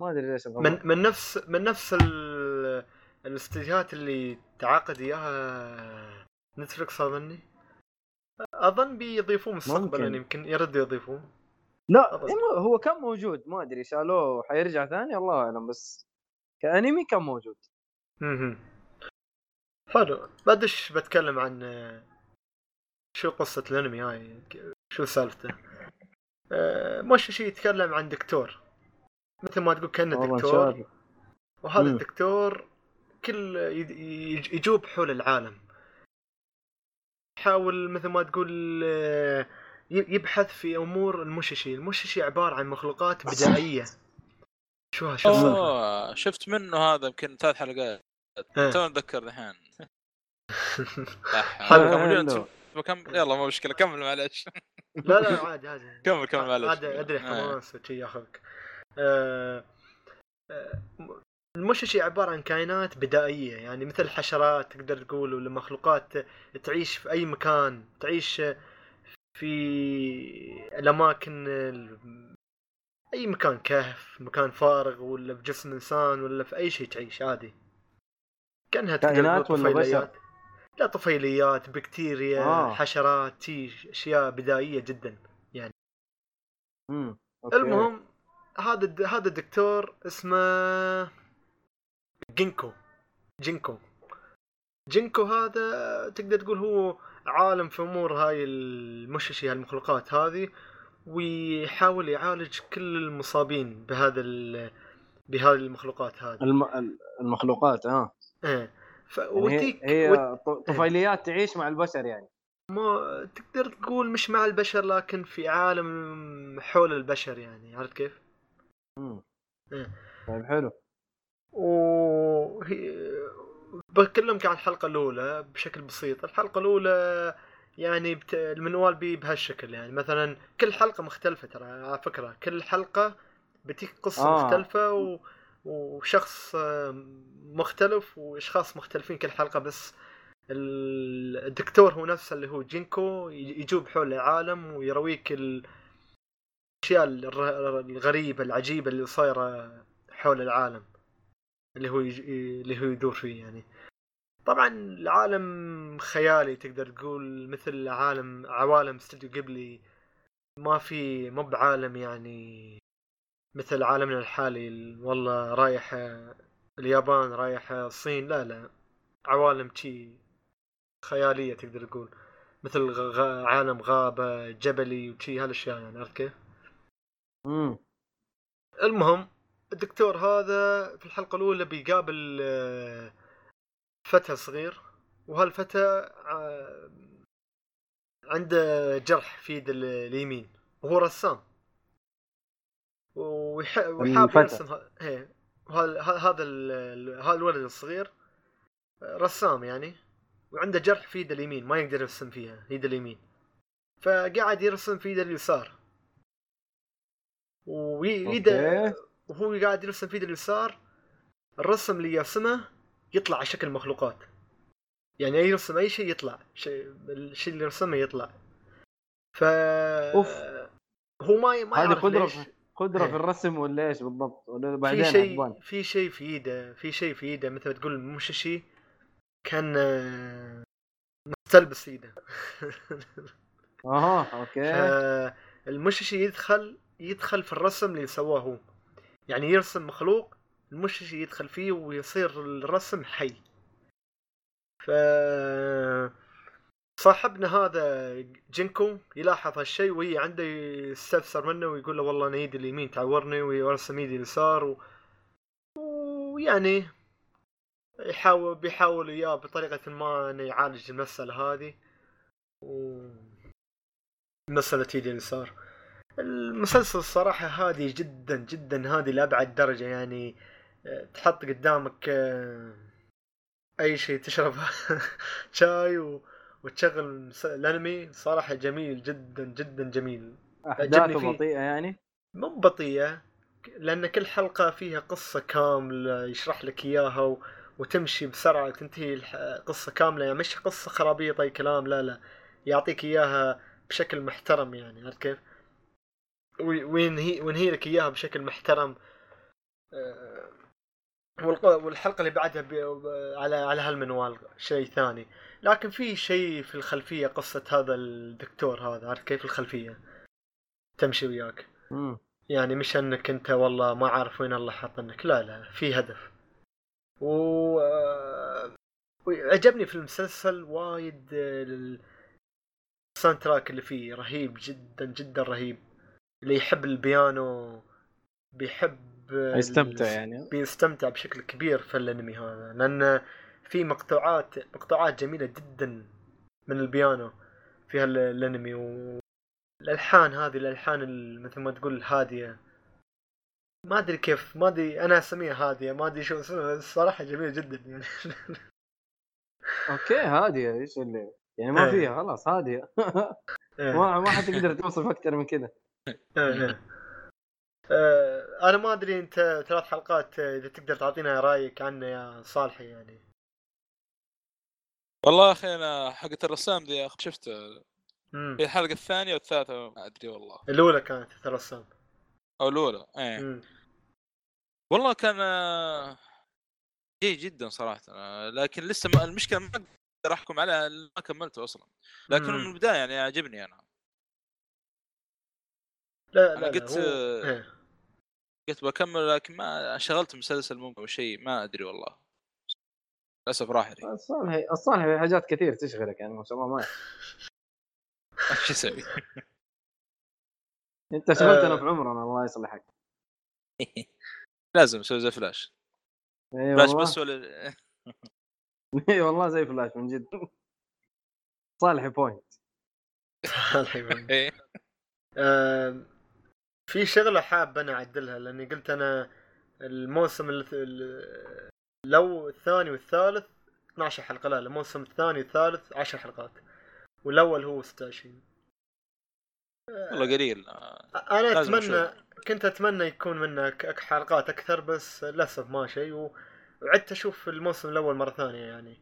ما أدري ليش.
من من نفس من نفس ال- الاستديوهات اللي تعاقد إياها نتفلكس اظني أظن بيضيفوه مستقبلا. يمكن يردوا يضيفوه
لا
أظن.
إيه، هو كان موجود. ما أدري شالوه حيرجع ثاني؟ الله أعلم بس كأنمي كان موجود.
أها حلو بدش بتكلم عن شو قصة الأنمي هاي؟ شو سالفته؟ آه، مش شيء يتكلم عن دكتور. مثل ما تقول
كأنه
دكتور. وهذا. الدكتور كل يجوب حول العالم. يحاول مثل ما تقول آه، يبحث في أمور المششي. المششي عبارة عن مخلوقات بدائية. شو شو؟
أوه شفت منه هذا يمكن ثلاث حلقات.
إيه.
تو اتذكر الحين. كم يلا ما مشكلة كمل معلش
لا لا عادي عادي.
كمل كمل معلش
عادي ادري
آه.
حماس وشي ياخذك. آه، آه، المششي عبارة عن كائنات بدائية يعني مثل الحشرات تقدر تقول ولا مخلوقات تعيش في أي مكان تعيش في الأماكن ال- أي مكان كهف مكان فارغ ولا في جسم إنسان ولا في أي شيء تعيش عادي كأنها
كائنات ولا بشر؟
لا طفيليات بكتيريا
آه.
حشرات شي أشياء بدائية جدا
مم. أوكي.
المهم هذا هذا الدكتور اسمه جينكو. جينكو. جينكو هذا تقدر تقول هو عالم في أمور هاي المششي هالمخلوقات هذه ويحاول يعالج كل المصابين بهذا بهذه المخلوقات هذه.
الم... ال- المخلوقات آه.
إيه. ف...
يعني
وتيك
هي,
وت...
هي ط- طفيليات تعيش مع البشر يعني.
ما تقدر تقول مش مع البشر لكن في عالم حول البشر يعني عرفت كيف؟
مم.
إيه.
طيب حلو.
وهي بكلمك عن الحلقة الأولى بشكل بسيط، الحلقة الأولى يعني بت... المنوال بي بهالشكل يعني. مثلا كل حلقة مختلفة ترى على فكرة. كل حلقة بتيك قصة
آه.
مختلفة و... وشخص آه، مختلف وأشخاص مختلفين كل حلقة. بس ال- الدكتور هو نفسه اللي هو جينكو. يجوب حول العالم ويرويك ال- الأشياء الغريبة العجيبة اللي صايرة حول العالم. اللي هو يج... اللي هو يدور فيه يعني. طبعا العالم خيالي تقدر تقول مثل عالم عوالم استوديو قبلي ما في مو بعالم يعني مثل عالمنا الحالي. ال- والله رايح اليابان رايح الصين لا لا. عوالم شي خيالية تقدر تقول. مثل غ... عالم غابة جبلي وشي هالأشياء يعني عرفت كيف؟ المهم الدكتور هذا في الحلقة الأولى بيقابل آه، فتى صغير وهالفتى آه، عنده جرح في ال- اليمين وهو رسام ويح- ويحاول. يرسم إيه. هذا هذا الولد الصغير آه، رسام يعني وعنده جرح في يده اليمين ما يقدر يرسم فيها يده اليمين فقاعد يرسم في يده اليسار ويده وهو قاعد يرسم في اليسار الرسم اللي يرسمه يطلع على شكل مخلوقات يعني يرسم أي شيء يطلع شيء الشيء اللي يرسمه يطلع. ف
أوف.
هو ما ما
هذه قدرة
ليش.
قدرة
إيه.
في الرسم ولا إيش بالضبط؟ ولا
في
بعدين
شيء
عقبال
في شيء في إيده في شيء في إيده. مثل ما تقول مششي كان آه، مستلبس إيده.
أها أوكي.
الموشيشي يدخل يدخل في الرسم اللي سواه هو. يعني يرسم مخلوق الموشيشي يدخل فيه ويصير الرسم حي. ف صاحبنا هذا جينكو يلاحظ هالشيء وهي عنده يستفسر منه ويقول له والله أنا إيدي اليمين تعورني ويرسم إيدي اليسار و... ويعني يحاول بيحاول إياه بطريقة ما إنه يعالج المسألة هذه. و مسألة إيدي اليسار. المسلسل الصراحة هادي جدا جدا هادي لأبعد درجة يعني آه، تحط قدامك آه، أي شيء تشرب شاي و... وتشغل الأنمي صراحة جميل جدا جدا جميل
أحداثه
فيه.
بطيئة يعني
مو بطيئة لأن كل حلقة فيها قصة كاملة يشرح لك إياها و... وتمشي بسرعة تنتهي الح- قصة كاملة يعني مش قصة خرابيط أي كلام لا لا يعطيك إياها بشكل محترم يعني عرفت كيف؟ وي- وينهي وينهي لك إياها بشكل محترم. آه، والحلقة اللي بعدها على على هالمنوال شيء ثاني. لكن في شيء في الخلفية قصة هذا الدكتور هذا. عارف كيف الخلفية؟ تمشي وياك. يعني مش إنك أنت والله ما عارف وين الله حاطنك لا لا في هدف. و آه، وعجبني في المسلسل وايد آه، ال- soundtrack اللي فيه رهيب جدا جدا رهيب. اللي يحب البيانو بيحب
يستمتع يعني.
بيستمتع بشكل كبير في الأنمي هذا لأن في مقطوعات مقطوعات جميلة جدا من البيانو في هال- الأنمي والالحان هذه الألحان ال- مثل ما تقول الهادية. ما أدري كيف ما أدري أنا أسميها هادية ما أدري شو اسمها الصراحة جميلة جدا يعني.
أوكي هادية إيش اللي؟ يعني ما
إيه.
فيها خلاص هادية.
إيه.
ما ما حتقدر توصف أكثر من كذا
أنا ما أدري أنت ثلاث حلقات آه، إذا تقدر تعطينا رأيك عنه يا صالحي يعني.
والله يا أخي أنا حقة الرسام أخي شفت. في الحلقة الثانية والثالثة ما أدري والله.
الأولى كانت ترسم
أو الأولى إيه.
مم.
والله كان آه، جيد جدا صراحة. آه، لكن لسه ما المشكلة ما أقدر أحكم عليه لأن ما كملته أصلا. لكن
مم.
من البداية يعني عجبني أنا.
لا
أنا
لا, لا
قلت-
هو...
قلت بكمل لكن ما شغلت مسلسل ممكن أو شيء ما أدري والله. للأسف راح لي
الصالح الصالح في حاجات كثير تشغلك يعني ما شاء الله ما
شو أسوي؟
أنت شغلتنا
آه.
في عمرنا الله يصلحك.
لازم أسوي زي فلاش.
إي
فلاش
والله.
بس ولا؟
إي والله زي فلاش من جد. صالح point
الحين
إيه.
في شغلة حاب أنا أعدلها لأني قلت أنا الموسم الث- ال- لو الثاني والثالث 12 حلقة لا الموسم الثاني والثالث 10 حلقات والأول هو 26
والله قليل. آه، أنا
أتمنى كنت أتمنى يكون منه ك- أك- حلقات أكثر بس للأسف ما شيء و- وعدت أشوف الموسم الأول مرة ثانية يعني.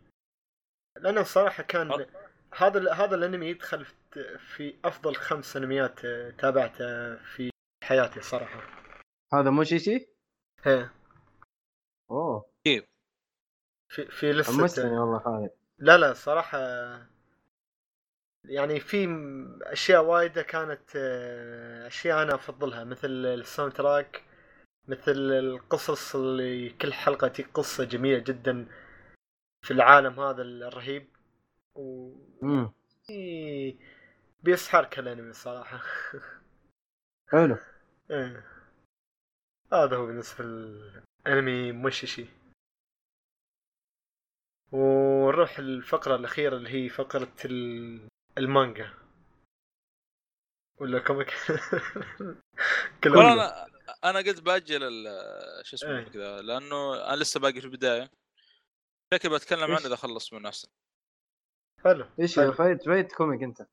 لأنه الصراحه كان
أه.
هذا هذا الأنمي يدخل في- أفضل خمس أنميات تابعتها في حياتي الصراحه
هذا مو شيء شيء
هي
أوه.
في في لسه
حمستني والله خالد
لا لا صراحة يعني في أشياء وايدة كانت آه، أشياء أنا أفضلها مثل الساوند تراك مثل القصص اللي كل حلقة تجي قصة جميلة جدا في العالم هذا الرهيب. و
امم
بيسحرك الأنمي صراحة.
حلو.
إيه. هذا هو بالنسبة للأنمي مششي ونروح الفقرة الأخيرة اللي هي فقرة ال- المانجا ولا كوميك
والله أنا أنا قلت بأجل ال- شو اسمه
إيه.
كذا لأنه أنا لسه باقي في البداية شكلي بتكلم؟ عنه إذا خلص منه أحسن
حلو إيش.
فايت فايت comic أنت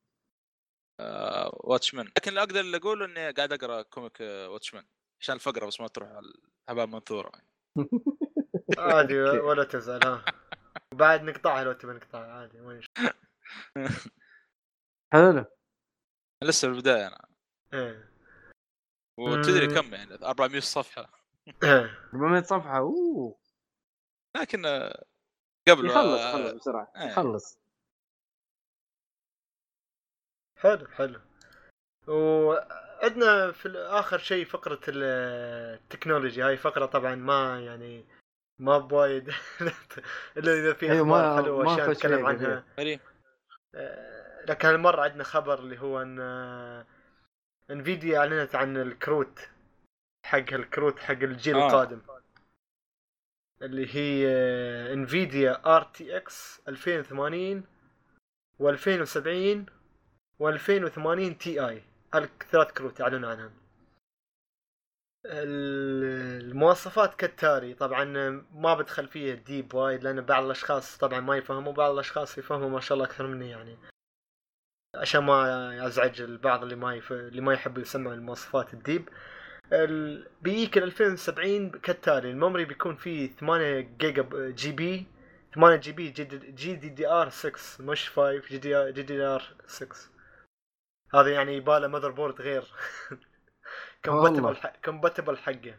واتشمان لكن اللي أقدر اللي أقوله إني قاعد أقرأ comic واتشمان عشان الفقرة بس ما تروح على الهباء منثورة
عادي. ولا تزعل ها بعد نقطعها لو تبي نقطعها عادي ما يش-
حلو
لسه في البدايه أنا
إيه.
وتدري. كم يعني 400 صفحة
إيه.
400 صفحة أوه
لكن آه، قبل
يخلص
آه،
يخلص بسرعة
إيه.
حلو حلو. وعندنا في آخر شيء فقرة ال- التكنولوجي. هاي فقرة طبعا ما يعني ما بوايد. إلا إذا في
أيوة، ما-
أخبار
حلوة
اشياء نتكلم
فيها
عنها. آه، لكن هالمرة عندنا خبر اللي هو إن آه، انفيديا أعلنت عن الكروت حق الكروت حق الجيل
آه.
القادم. اللي هي آه، انفيديا RTX 2080 و2070 و2080 Ti. الثلاث كروت اعلنوا عنها. ال- المواصفات كالتالي. طبعا ما بدخل فيها deep وايد لأن بعض الأشخاص طبعا ما يفهموا بعض الأشخاص يفهموا ما شاء الله أكثر مني يعني. عشان ما أزعج البعض اللي ما يف... اللي ما يحب يسمع المواصفات ال deep ال... بيجيك ال 2070 كالتالي. ال memory بيكون فيه 8 جيجا جي بي. 8 جي بي جي دي, دي آر 6 مش 5 جي دي, جي دي آر 6 هذا يعني يباله motherboard غير compatible compatible حقه.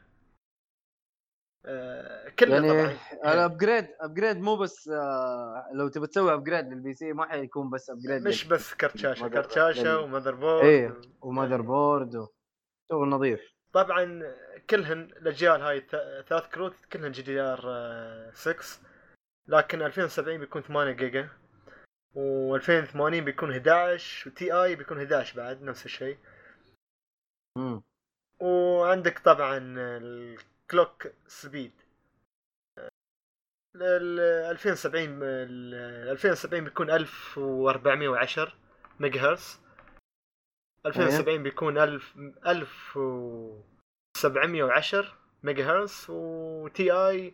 آه كله
يعني
طبعا.
ال upgrade upgrade مو بس آه، لو تبي تسوي upgrade لل PC ما حيكون بس upgrade
مش بس كرت شاشه كرت شاشه و motherboard
إيه و motherboard و- شغل نظيف.
طبعا كلهن الأجيال هاي ثلاث كروت كلهن GDDR 6 لكن 2070 بيكون 8 جيجا. و2080 بيكون 11 و Ti بيكون 11 بعد نفس الشيء.
مم.
وعندك طبعا ال clock speed ال 2070 ال 2070 بيكون 1410 ميجا هرتز 2070 بيكون 1000 1710 ميجا هرتز و Ti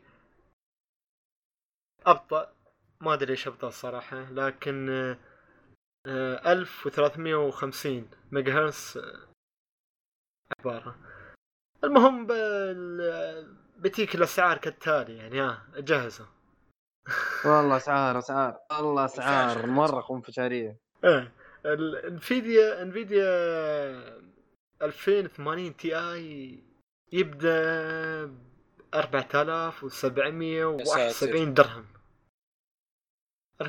أبطأ. ما أدري إيش أبطأ الصراحة لكن آه، آه، 1350 ميجا هرتز عبارة. المهم بال- بتيك الأسعار كالتالي يعني ها جهزوا
والله اسعار اسعار والله اسعار. مرة خنفشاريه
إيه الانفيديا إنفيديا 2080 تي آي يبدأ ب 4771 درهم.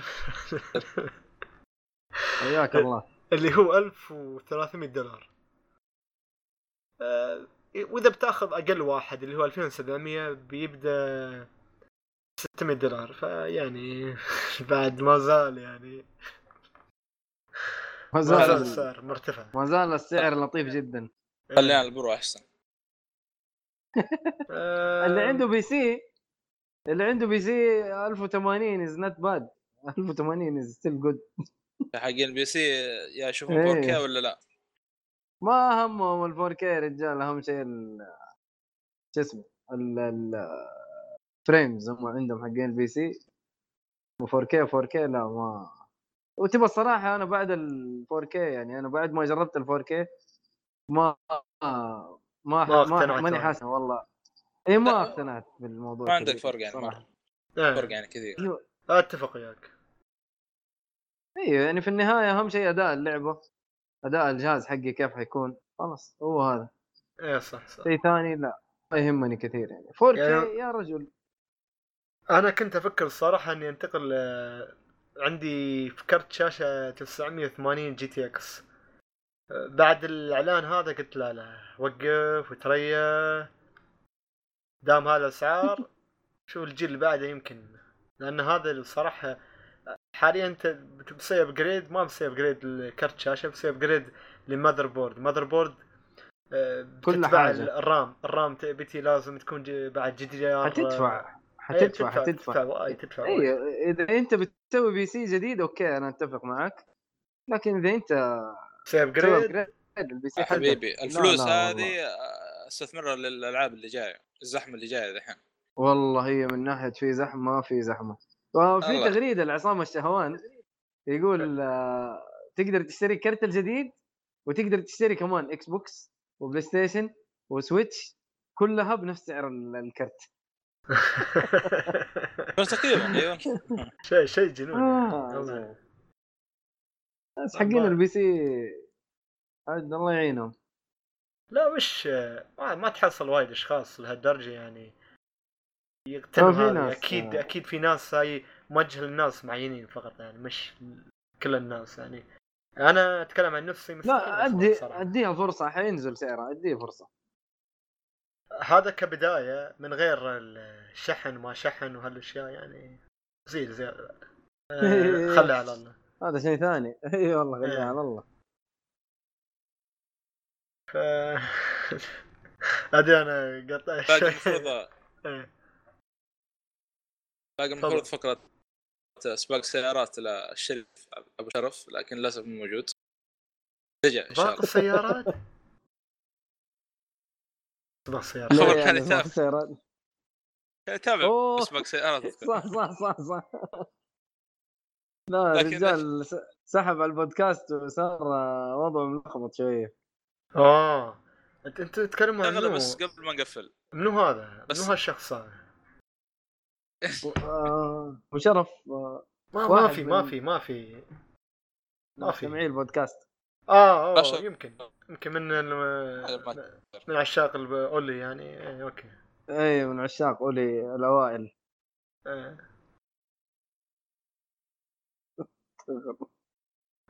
حياك الله.
اللي هو 1300 دولار. آه، وإذا بتأخذ أقل واحد اللي هو 2700 بيبدأ 600 دولار. فيعني بعد ما زال يعني
ما
ما زال السعر مرتفع.
ما زال السعر لطيف جدا.
خلينا على ال Pro أحسن.
آه،
اللي عنده PC اللي عنده PC 1080 is not bad 1080 is still good
حقين ال PC يا يشوفون
إيه.
4K ولا لا؟
ما همهم ال 4K يا رجال اهم شيء ال- شو اسمه؟ ال ال frames هم عندهم حقين ال PC 4K 4K لا ما. وتبى الصراحة أنا بعد ال 4K يعني أنا بعد ما جربت ال 4K ما ما
ما
ما,
اقتنعت
ما ماني. حاسس والله. اي ما
لا،
اقتنعت بالموضوع
ما عندك فرق يعني. مره
آه،
فرق يعني كثير.
أتفق وياك.
أيوه يعني في النهاية أهم شيء أداء اللعبة أداء الجهاز حقي كيف حيكون خلاص هو هذا.
إيه صح صح.
شيء ثاني لا ما يهمني كثير يعني. 4K
يعني-
يا رجل.
أنا كنت أفكر الصراحة إني أنتقل آه، عندي في كرت شاشة 980 GTX. آه، بعد الإعلان هذا قلت لا لا وقف وتريا دام هذا الأسعار شوف الجيل اللي بعده يمكن لأن هذا الصراحة حاليا أنت بتسوي upgrade ما بتسوي upgrade لكرت شاشه بتسوي upgrade لل motherboard motherboard آه،
كل
بتتبع
حاجة.
ال RAM. ال RAM بتي لازم تكون ج- بعد GDDR
حتدفع.
إيه،
حتدفع حتدفع.
تدفع وايد تدفع.
اي إذا أنت بتسوي PC جديد okay أنا أتفق معك. لكن إذا أنت
تسوي
upgrade ال PC
حبيبي
لا،
الفلوس. هذه آه، أستثمرها للألعاب اللي جاية الزحمة اللي جاية الحين
والله هي من ناحية في زحمة ما في زحمة. وفي
الله.
تغريدة لعصام الشهوان يقول آه، تقدر تشتري كرت الجديد وتقدر تشتري كمان إكس بوكس وبلاي ستيشن وسويتش كلها بنفس سعر ال- الكرت.
بس تقريبا أيوه.
شيء شيء جنون
آه،
والله.
بس حقين ال PC عاد الله يعينهم.
لا مش ما, ما تحصل وايد أشخاص لهالدرجة يعني. هذه
ناس،
أكيد
آه.
أكيد في ناس هاي موجهه للناس معينين فقط يعني مش كل الناس يعني أنا أتكلم عن نفسي مستحيل
لا
أدي.
أديها فرصة حينزل سعرها أديها فرصة
هذا كبداية من غير الشحن ما شحن وهالأشياء يعني زيد زيادة آه، خلي على الله
هذا شيء ثاني إي والله
إيه.
خليها على الله
ف هذه أنا قطع
باقي المفروض
إيه.
باقي المفروض فقرة سباق سيارات للشريف أبو شرف لكن للأسف مو موجود. رجع إن شاء الله.
السيارات؟ سباق سيارات.
خبر
لا،
كان
يعني
يتابع.
سيارات.
تابع
أوه.
سباق سيارات.
صح صح صح صح. لا الرجال سحب على البودكاست وصار وضعه ملخبط شوية.
آه. أنت انت تتكلم عن
بس قبل ما نقفل.
منو هذا؟ منو هالشخص هذا؟
آه، وشرف آه،
ما ما في ما في ما في ما في.
سمعي البودكاست.
آه.
أوه يمكن يمكن من من عشاق الاولي يعني. إيه أوكي.
اي من عشاق أولي الأوائل.
آه.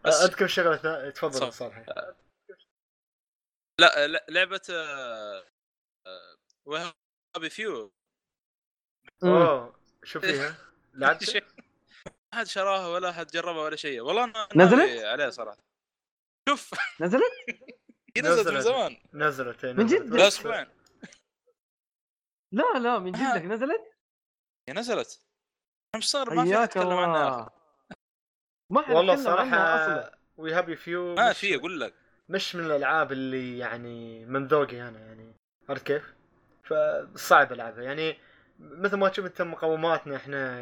بس-
أذكر شغلة ثا- تفضل
صح.
صالح.
لا لعبة آه، آه، وهابي فيو.
أوه. شو فيها؟ لعبت؟
شيء. ما حد شراها ولا حد جربها ولا شيء والله أنا
نزلت؟
عليه صراحة شوف
نزلت؟
هي نزلت من. زمان
نزلت
من. جد؟
لا أسبوعين
لا لا من. جدك نزلت؟
هي نزلت أنا مش صار ما في اتكلم عنها أخي
ما حد
والله صراحة وي هابي فيو
ما في أقول لك
مش من الألعاب اللي يعني من ذوقي أنا يعني عرفت كيف؟ فصعب ألعبها يعني مثل ما تشوف انت مقوماتنا إحنا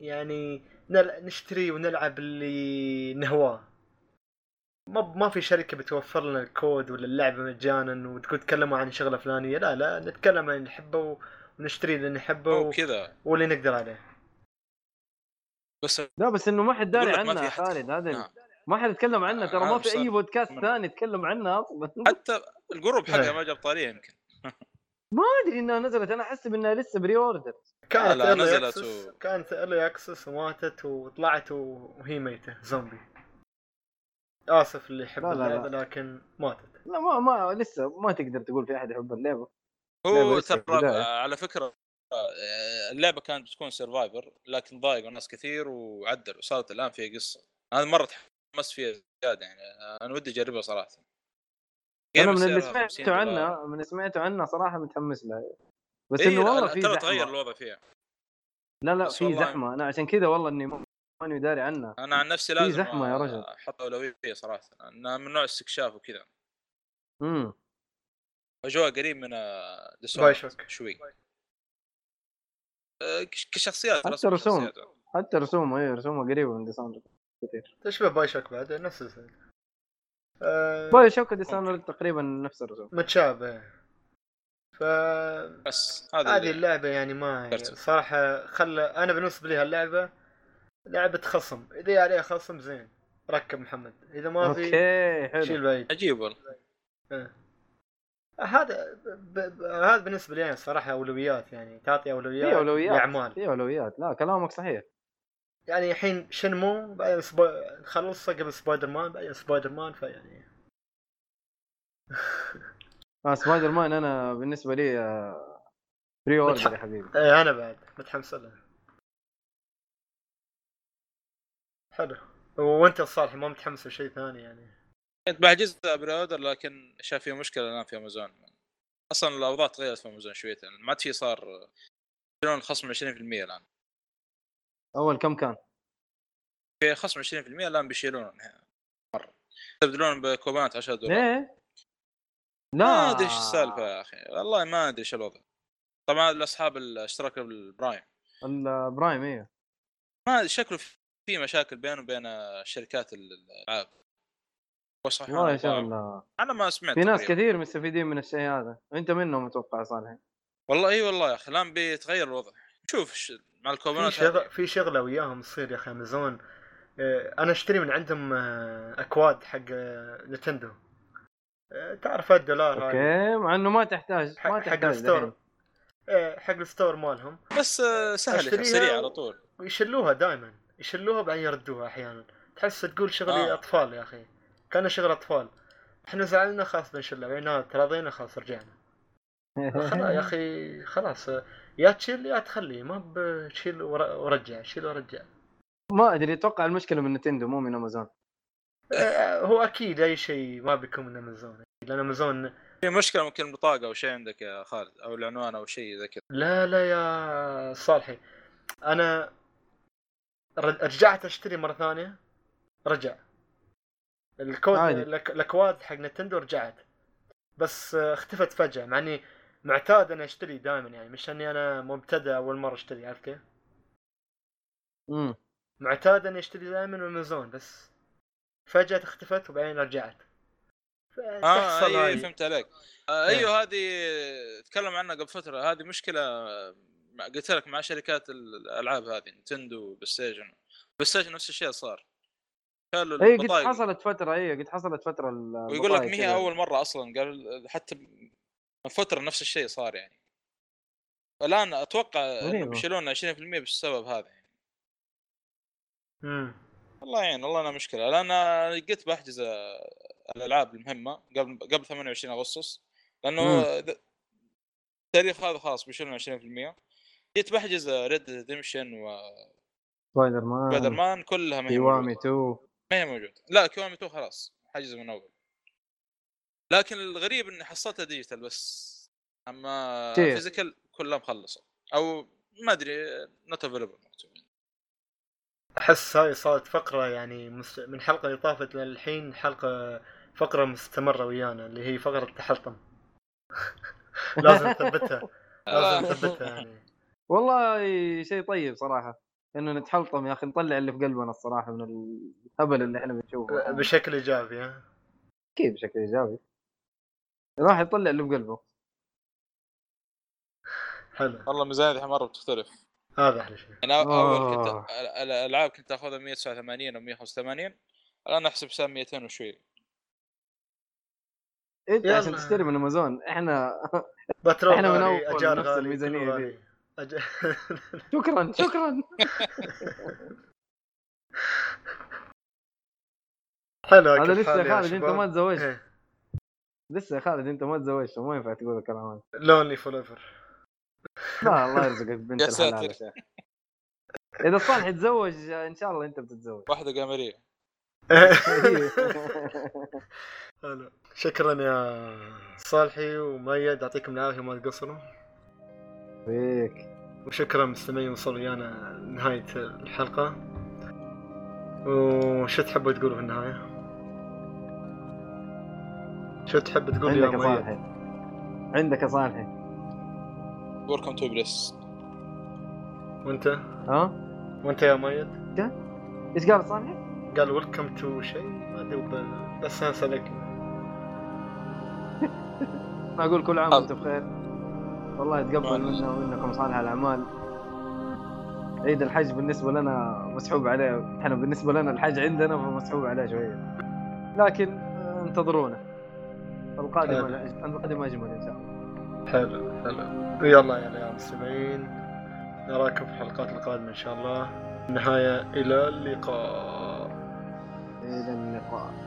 يعني نل... نشتري ونلعب اللي نهواه ما ما في شركة بتوفر لنا الكود ولا اللعبة مجانا وتقول تكلموا عن شغله فلانيه لا لا نتكلم عن اللي نحبه و- ونشتري اللي نحبه
هو
و...
كذا
واللي نقدر عليه
بس
لا بس إنه ما حد داري عنها
أحد.
خالد هذا
نعم.
ما حد يتكلم عنها ترى ما في
أي
بودكاست ثاني يتكلم عنها أصلا
حتى ال group حقها
إيه.
ما جاب طاريه يمكن
ما أدري إنها نزلت أنا احسب انها لسه pre-order
كانت
لا، نزلت
access
و-
كانت early access وماتت وطلعت وهي ميتة زومبي آسف اللي يحب اللعبة لكن ماتت.
لا ما ما لسه ما تقدر تقول في أحد يحب اللعبة.
هو ترى. على فكرة آه، اللعبة كانت بتكون سرفايفر لكن ضايقوا ناس كثير وعدلوا صارت الآن فيها قصة. أنا مرة تحمست فيها زيادة يعني آه، أنا ودي أجربها
صراحة.
أنا
من اللي
سعرها 50
سمعته. عنها من اللي سمعته عنها صراحة متحمس لها بس
إيه، إنه
والله في
ترى تغير
زحمة.
الوضع فيها.
لا لا في زحمة. أنا عشان كذا والله إني ما- ماني داري عنها
أنا عن نفسي لازم
زحمة يا رجل.
أحط أولوية صراحة. أنا من نوع استكشاف وكذا.
امم
أجواء قريب من آه،
بايوشوك.
شوي. آه، كش- كشخصيات
حتى رسوم. حتى رسومه اي رسومه قريبة من ديسأونرد كثير.
تشبه بايوشوك بعد نفس الزي. آه
بايوشوك تقريبا نفس الرسوم.
متشابه. ف
بس
هذه
اللي-
اللعبة يعني ما
ذكرته.
صراحة خلى أنا بالنسبة لي هاللعبة لعبة خصم. إذا عليها خصم زين. ركب محمد. إذا ما في
okay حلو.
شيل بعيد.
عجيب والله.
إيه. هذا ب... ب... هذا بالنسبة لي يعني صراحة أولويات يعني تعطي أولويات
في أولويات
لأعمال.
في أولويات. لا كلامك صحيح.
يعني الحين شنمو بعدين سبو... نخلصها قبل سبايدر مان بعدين سبايدر مان فيعني.
آه سبايدر مان أنا بالنسبة لي آه، pre-order يا حبيبي.
إيه أنا بعد متحمس له. حلو. وأنت صالح ما متحمس لشيء ثاني يعني؟
كنت بحجز pre-order لكن شاف فيه مشكلة الان في أمازون. أصلا الأوضاع تغيرت في أمازون شويتين ما عاد في صار يشيلون خصم 20% الآن.
أول كم كان؟
في خصم 20% الآن بيشيلونه مرة. يستبدلون بكوبونات 10 دولار.
ليه؟ لا.
ما أدري إيش السالفة يا أخي. والله ما أدري إيش الوضع. طبعا الأصحاب الاشتراك بالبرايم.
ال Prime
إيه. ما شكله في مشاكل بينه وبين شركات الألعاب.
والله ان شاء الله.
أنا ما سمعت
في ناس
تقريباً.
كثير مستفيدين من الشيء هذا. أنت منهم أتوقع صالح؟
والله إي والله يا أخي الآن بيتغير الوضع. شوف مع
في
الكوبونات
شغل. في شغلة وياهم تصير يا أخي أمازون آه، أنا أشتري من عندهم آه، أكواد حق آه، Nintendo. تعرف الدولار
okay مع إنه ما تحتاج
حق-
ما
حق
تحتاج
ال store.
دحين.
آه، حق الستور مالهم.
بس سهل سريع على طول.
ويشلوها دائما يشلوها بعدين يردوها أحيانا. تحس تقول شغلي
آه.
أطفال يا أخي. كان شغل أطفال. إحنا زعلنا خلاص بنشلها بعدين تراضينا خلاص. رجعنا خلاص يا أخي خلاص. يا تشيل يا تخلي ما بتشيل ور- ورجع شيل ورجع.
ما أدري أتوقع المشكلة من نتندو مو من أمازون.
آه، هو أكيد أي شيء ما بيكون من أمازون. لأن أمازون
في مشكلة ممكن بطاقة أو شيء عندك يا خالد أو العنوان أو شيء زي كذا.
لا لا يا صالحي. أنا رجعت أشتري مرة ثانية رجع. الكود الأكواد حق نتندو رجعت. بس آه، اختفت فجأة مع إني معتاد اني أشتري دائما يعني مش إني أنا مبتدئ أول مرة أشتري عارف كيف؟
امم
معتاد إني أشتري دائما من امازون بس. فجأة اختفت وبعدين رجعت.
آه
تحصل
اي
هاي.
فهمت عليك. آه أيوه هذه تكلم عنها قبل فترة. هذه مشكلة قلت لك مع شركات الألعاب هذه Nintendo PlayStation PlayStation نفس الشيء صار. قالوا
اي قد حصلت فترة اي قد حصلت فترة
ويقول لك ما هي أول مرة أصلا. قال حتى من فتره نفس الشيء صار يعني. الآن
أتوقع.
بيشيلون 20% بالسبب هذا يعني.
امم
الله يعين والله أنا مشكلة. لأن أنا قلت بحجز الألعاب المهمة قبل قبل 28
أغسطس
لأنه التاريخ هذا خلاص بيشيلون 20% جيت بحجز Red Redemption
Spider
و
Spider-Man
Man كلها ما هي
Kiwami
موجوده
2
ما هي موجودة. لا Kiwami 2 خلاص حجز من أول. لكن الغريب إني حصلتها digital بس.
أما؟
physical كلها مخلصة. أو ما أدري not available مكتوب
أحس هاي صارت فقرة يعني. من حلقة اللي طافت للحين حلقة فقرة مستمرة ويانا اللي هي فقرة التحلطم لازم نثبتها. لازم نثبتها يعني.
والله شيء طيب صراحة. إنه نتحلطم يا أخي نطلع اللي في قلبنا الصراحة من الهبل اللي إحنا بنشوفه.
بشكل إيجابي ها؟
كيف بشكل إيجابي. الواحد يطلع اللي بقلبه
حلو
والله ميزانيتي مره بتختلف
هذا أحلى شيء
أنا أول كنت
آه.
ال- الألعاب كنت أخذها 189 أو 185 الآن أحسب حساب 200 وشوي
أنت
يلا.
عشان تشتري من أمازون إحنا
بترول
إحنا من
أجار
نفس
كله
دي.
أج...
شكرا شكرا
حلو
هذا لسه خالد
أنت؟
ما تزوجت
إيه.
لسه يا خالد أنت ما تزوجت وما ينفع تقول الكلام هذا.
lonely forever
لا الله يرزقك بنت الحلال يا
ساتر.
إذا صالح يتزوج إن شاء الله أنت بتتزوج.
واحدة قمريه
حلو شكرا يا صالحي وميد يعطيكم العافية ما تقصروا.
فيك
وشكرا مستمعين وصلوا ويانا نهاية الحلقة. وشو تحبوا تقولوا في النهاية؟ شو تحب تقول يا
عندك يا
ميد؟
صالحي. عندك يا صالحي.
welcome to بليس
وانت؟
ها؟
وانت يا ميد؟
إيش قال صالحي؟
قال welcome to شيء ما أدري بس أنا سألك
ما أقول كل عام. وأنتم بخير. والله يتقبل منا ومنكم صالح الأعمال. عيد الحج بالنسبة لنا مسحوب عليه. إحنا بالنسبة لنا الحج عندنا فمسحوب عليه شوية. لكن آه، انتظرونا. القادم. القادم أجمل إن شاء الله.
حلو حلو. يلا يا المستمعين نراكم في الحلقات القادمة إن شاء الله. النهاية إلى اللقاء.
إلى اللقاء.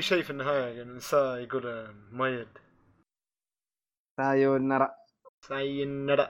في شيء في النهاية يعني نساء يقول مايد
سايونارا.
ساينرا